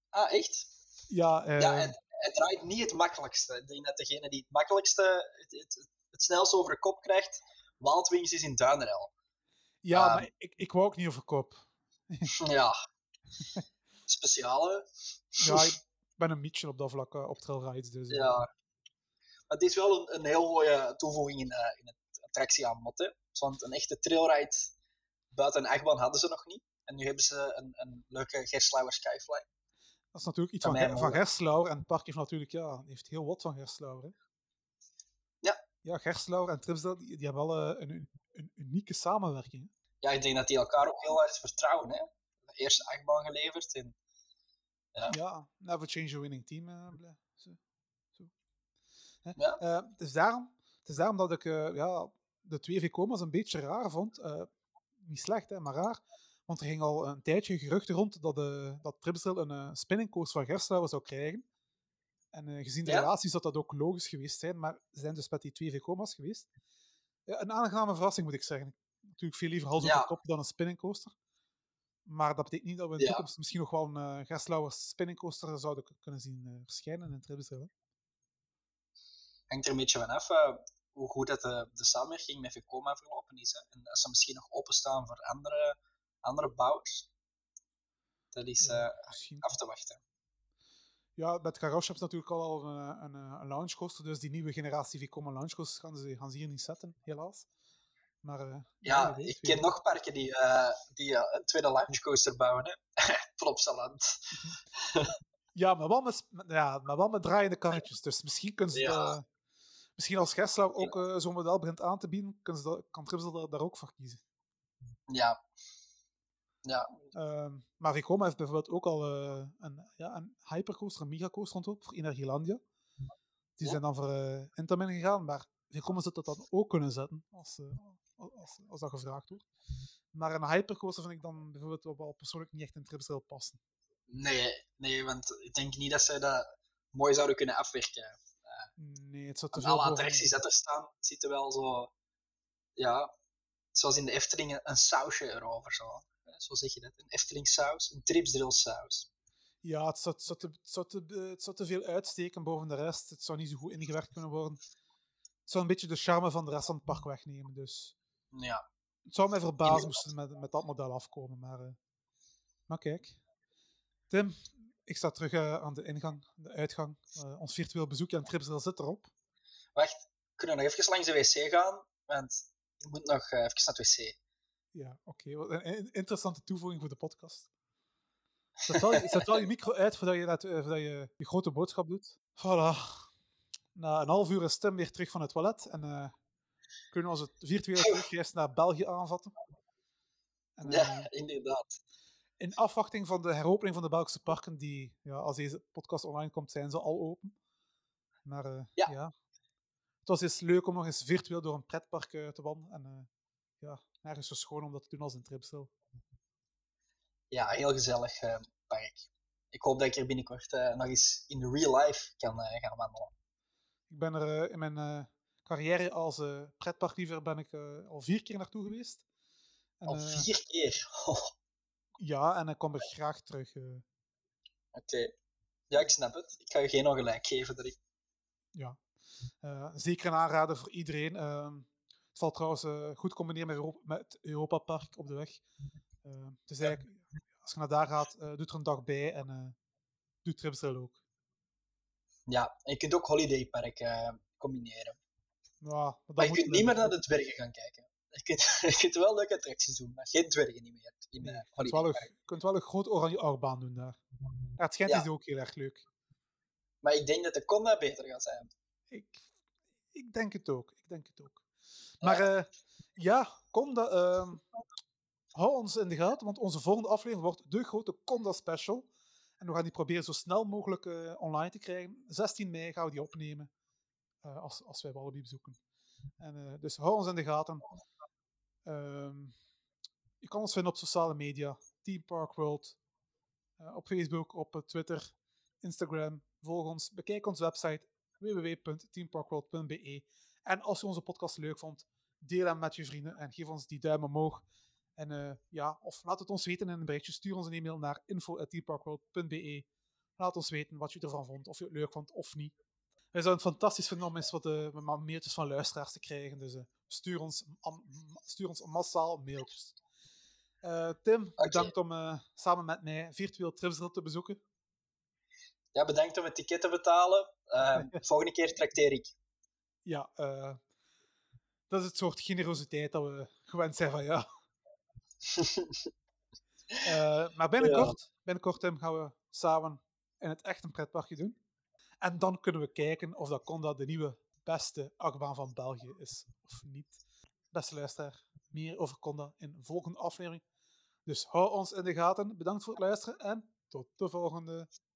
Ah, echt? Ja, uh, ja het, het draait niet het makkelijkste. Ik denk dat degene die het makkelijkste, het, het, het snelste over de kop krijgt, Wildwings is in Duinerel. Ja, um, maar ik, ik wou ook niet over kop. ja. Speciale. ja, ik ben een mietje op dat vlak uh, op trailrides. Dus, ja. Maar het is wel een, een heel mooie toevoeging in, uh, in het attractieaanbod. Hè? Want een echte trailride buiten een achtbaan hadden ze nog niet. En nu hebben ze een, een leuke Gerslauer Skyfly. Dat is natuurlijk iets van, van, van Gerslauer. En het park heeft natuurlijk ja, heeft heel wat van Gerslauer. Hè? Ja. Ja, Gerslauer en Tripsdale, die, die hebben wel een, een, een, unieke samenwerking. Ja, ik denk dat die elkaar ook heel erg vertrouwen. Hè? Eerste achtbaan geleverd. En, ja. ja, never change a winning team. Uh, zo. Zo. Ja. Uh, het, is daarom, het is daarom dat ik uh, ja, de twee VCOMA's een beetje raar vond. Niet slecht, hè, maar raar. Want er ging al een tijdje geruchten rond dat, de, dat een uh, spinning coast van Gerslauer zou krijgen. En uh, gezien de Ja? relaties zou dat ook logisch geweest zijn, maar ze zijn dus met die twee VCOMA's geweest. Ja, een aangename verrassing moet ik zeggen. Natuurlijk veel liever hals op de kop dan een spinning coaster. Maar dat betekent niet dat we in de Ja. toekomst misschien nog wel een uh, Gerslauer spinning coaster zouden kunnen zien uh, verschijnen in Tripsdrill. hè. hangt er een beetje van af uh, hoe goed dat de, de samenwerking met Vekoma verlopen is. Hè. En als ze misschien nog openstaan voor andere, andere bouwers. Dat is Ja, uh, misschien. af te wachten. Ja, met ze natuurlijk al een, een, een launch coaster, dus die nieuwe generatie Vekoma launch coasters gaan ze, gaan ze hier niet zetten, helaas. Maar uh, Ja, ik ken nog parken die, uh, die uh, een tweede launchcoaster bouwen. Hè. Plopsaland. Ja, maar wel met, ja, maar wel met draaiende karretjes. Dus misschien kunnen ze Ja. misschien als Gerslauer ook eh, zo'n model begint aan te bieden, kunnen ze dat, kan Tripsel daar, daar ook voor kiezen. Ja. Ja, Ehm, maar Vekoma heeft bijvoorbeeld ook al eh, een, ja, een hypercoaster, een megacoaster ontwikkeld voor Energielandia. Die Ja. zijn dan voor eh Intamin gegaan, maar Vekoma zou dat dan ook kunnen zetten, als, eh, als, als dat gevraagd wordt. Maar een hypercoaster vind ik dan bijvoorbeeld wel- wel persoonlijk niet echt in Tripsdrill passen. nee, nee, want ik denk niet dat ze dat mooi zouden kunnen afwerken. Nee, het zou te veel alle attracties dat er staan, zitten wel zo, ja, zoals in de Efteling een sausje erover. Zo, Hè, zo zeg je dat. Een Efteling saus, een tripsdrill saus. Ja, het zou, het, zou te, het, zou te, eh, het zou te veel uitsteken boven de rest. Het zou niet zo goed ingewerkt kunnen worden. Het zou een beetje de charme van de rest van het park wegnemen. Dus Ja, het zou mij verbazen moesten ze met, met dat model afkomen. Maar, eh, maar kijk. Tim, ik sta terug eh, aan de ingang, de uitgang. Eh, ons virtueel bezoekje aan Tripsdrill zit erop. wacht, kunnen we nog even langs de wc gaan? Want ik moet nog even naar het wc. Ja, oké. Een, interessante toevoeging voor de podcast. Zet wel, je- zet wel je micro uit voordat je, dat, voordat je je grote boodschap doet. Voilà. Na een half uur is Tim weer terug van het toilet en eh, kunnen we onze virtuele terugreis naar België aanvatten. En, eh, Ja, inderdaad. in afwachting van de heropening van de Belgische parken, die ja, als deze podcast online komt, zijn ze al open. Maar eh, Ja. ja. het was eens leuk om nog eens virtueel door een pretpark eh, te wandelen. En eh, ja, nergens zo schoon om dat te doen als in Tripsdrill. Ja, heel gezellig eh, park. Ik hoop dat ik er binnenkort eh, nog eens in real life kan eh, gaan wandelen. Ik ben er eh, in mijn eh, carrière als eh pretparkliever ben ik eh, al vier keer naartoe geweest. En, Al eh, vier keer. Oh, ja, en ik kom er graag terug. Oké. Ja, ik snap het. Ik ga je geen ongelijk geven. Dat ik... Ja, uh, zeker een aanrader voor iedereen. Uh, het valt trouwens uh, goed combineren met, Europa, met Europa Park op de weg. Uh, het is eigenlijk, als je naar daar gaat, uh, doe er een dag bij en uh, doe Tripsdrill ook. Ja, en je kunt ook Holiday Park combineren. Ja, maar, je kunt niet meer naar de dwergen gaan kijken. Je kunt, je kunt wel leuke attracties doen, maar geen dwergen niet meer. In, nee, je, kunt wel een, je kunt wel een groot oranje achtbaan doen daar. Ja, het schijnt ja. is ook heel erg leuk. Maar ik denk dat de Conda beter gaat zijn. Ik, ik denk het ook. Ik denk het ook. Maar ja, uh, ja Conda, uh, hou ons in de gaten, want onze volgende aflevering wordt de grote Conda special. En we gaan die proberen zo snel mogelijk uh, online te krijgen. 16 mei gaan we die opnemen, uh, als, als wij Walibi bezoeken. En, dus hou ons in de gaten. Um, je kan ons vinden op sociale media, Team Park World, op Facebook, op Twitter, Instagram. Volg ons, bekijk onze website www.teamparkworld.be. En als je onze podcast leuk vond, deel hem met je vrienden en geef ons die duim omhoog. En ja, of laat het ons weten in een berichtje. Stuur ons een e-mail naar info.teamparkworld.be. Laat ons weten wat je ervan vond, of je het leuk vond of niet. Wij zouden het fantastisch vinden om eens wat uh, mailtjes van luisteraars te krijgen. Dus uh, stuur, ons, stuur ons massaal mailtjes. Tim, okay. bedankt om samen met mij virtueel Tripsdrill te bezoeken. Ja, bedankt om het ticket te betalen. volgende keer trakteer ik. Ja, dat is het soort generositeit dat we gewend zijn van ja. maar binnenkort, binnenkort Tim, gaan we samen in het echt een pretparkje doen. En dan kunnen we kijken of dat Conda de nieuwe beste achtbaan van België is of niet. Beste luisteraar, meer over Conda in de volgende aflevering. Dus hou ons in de gaten. Bedankt voor het luisteren en tot de volgende.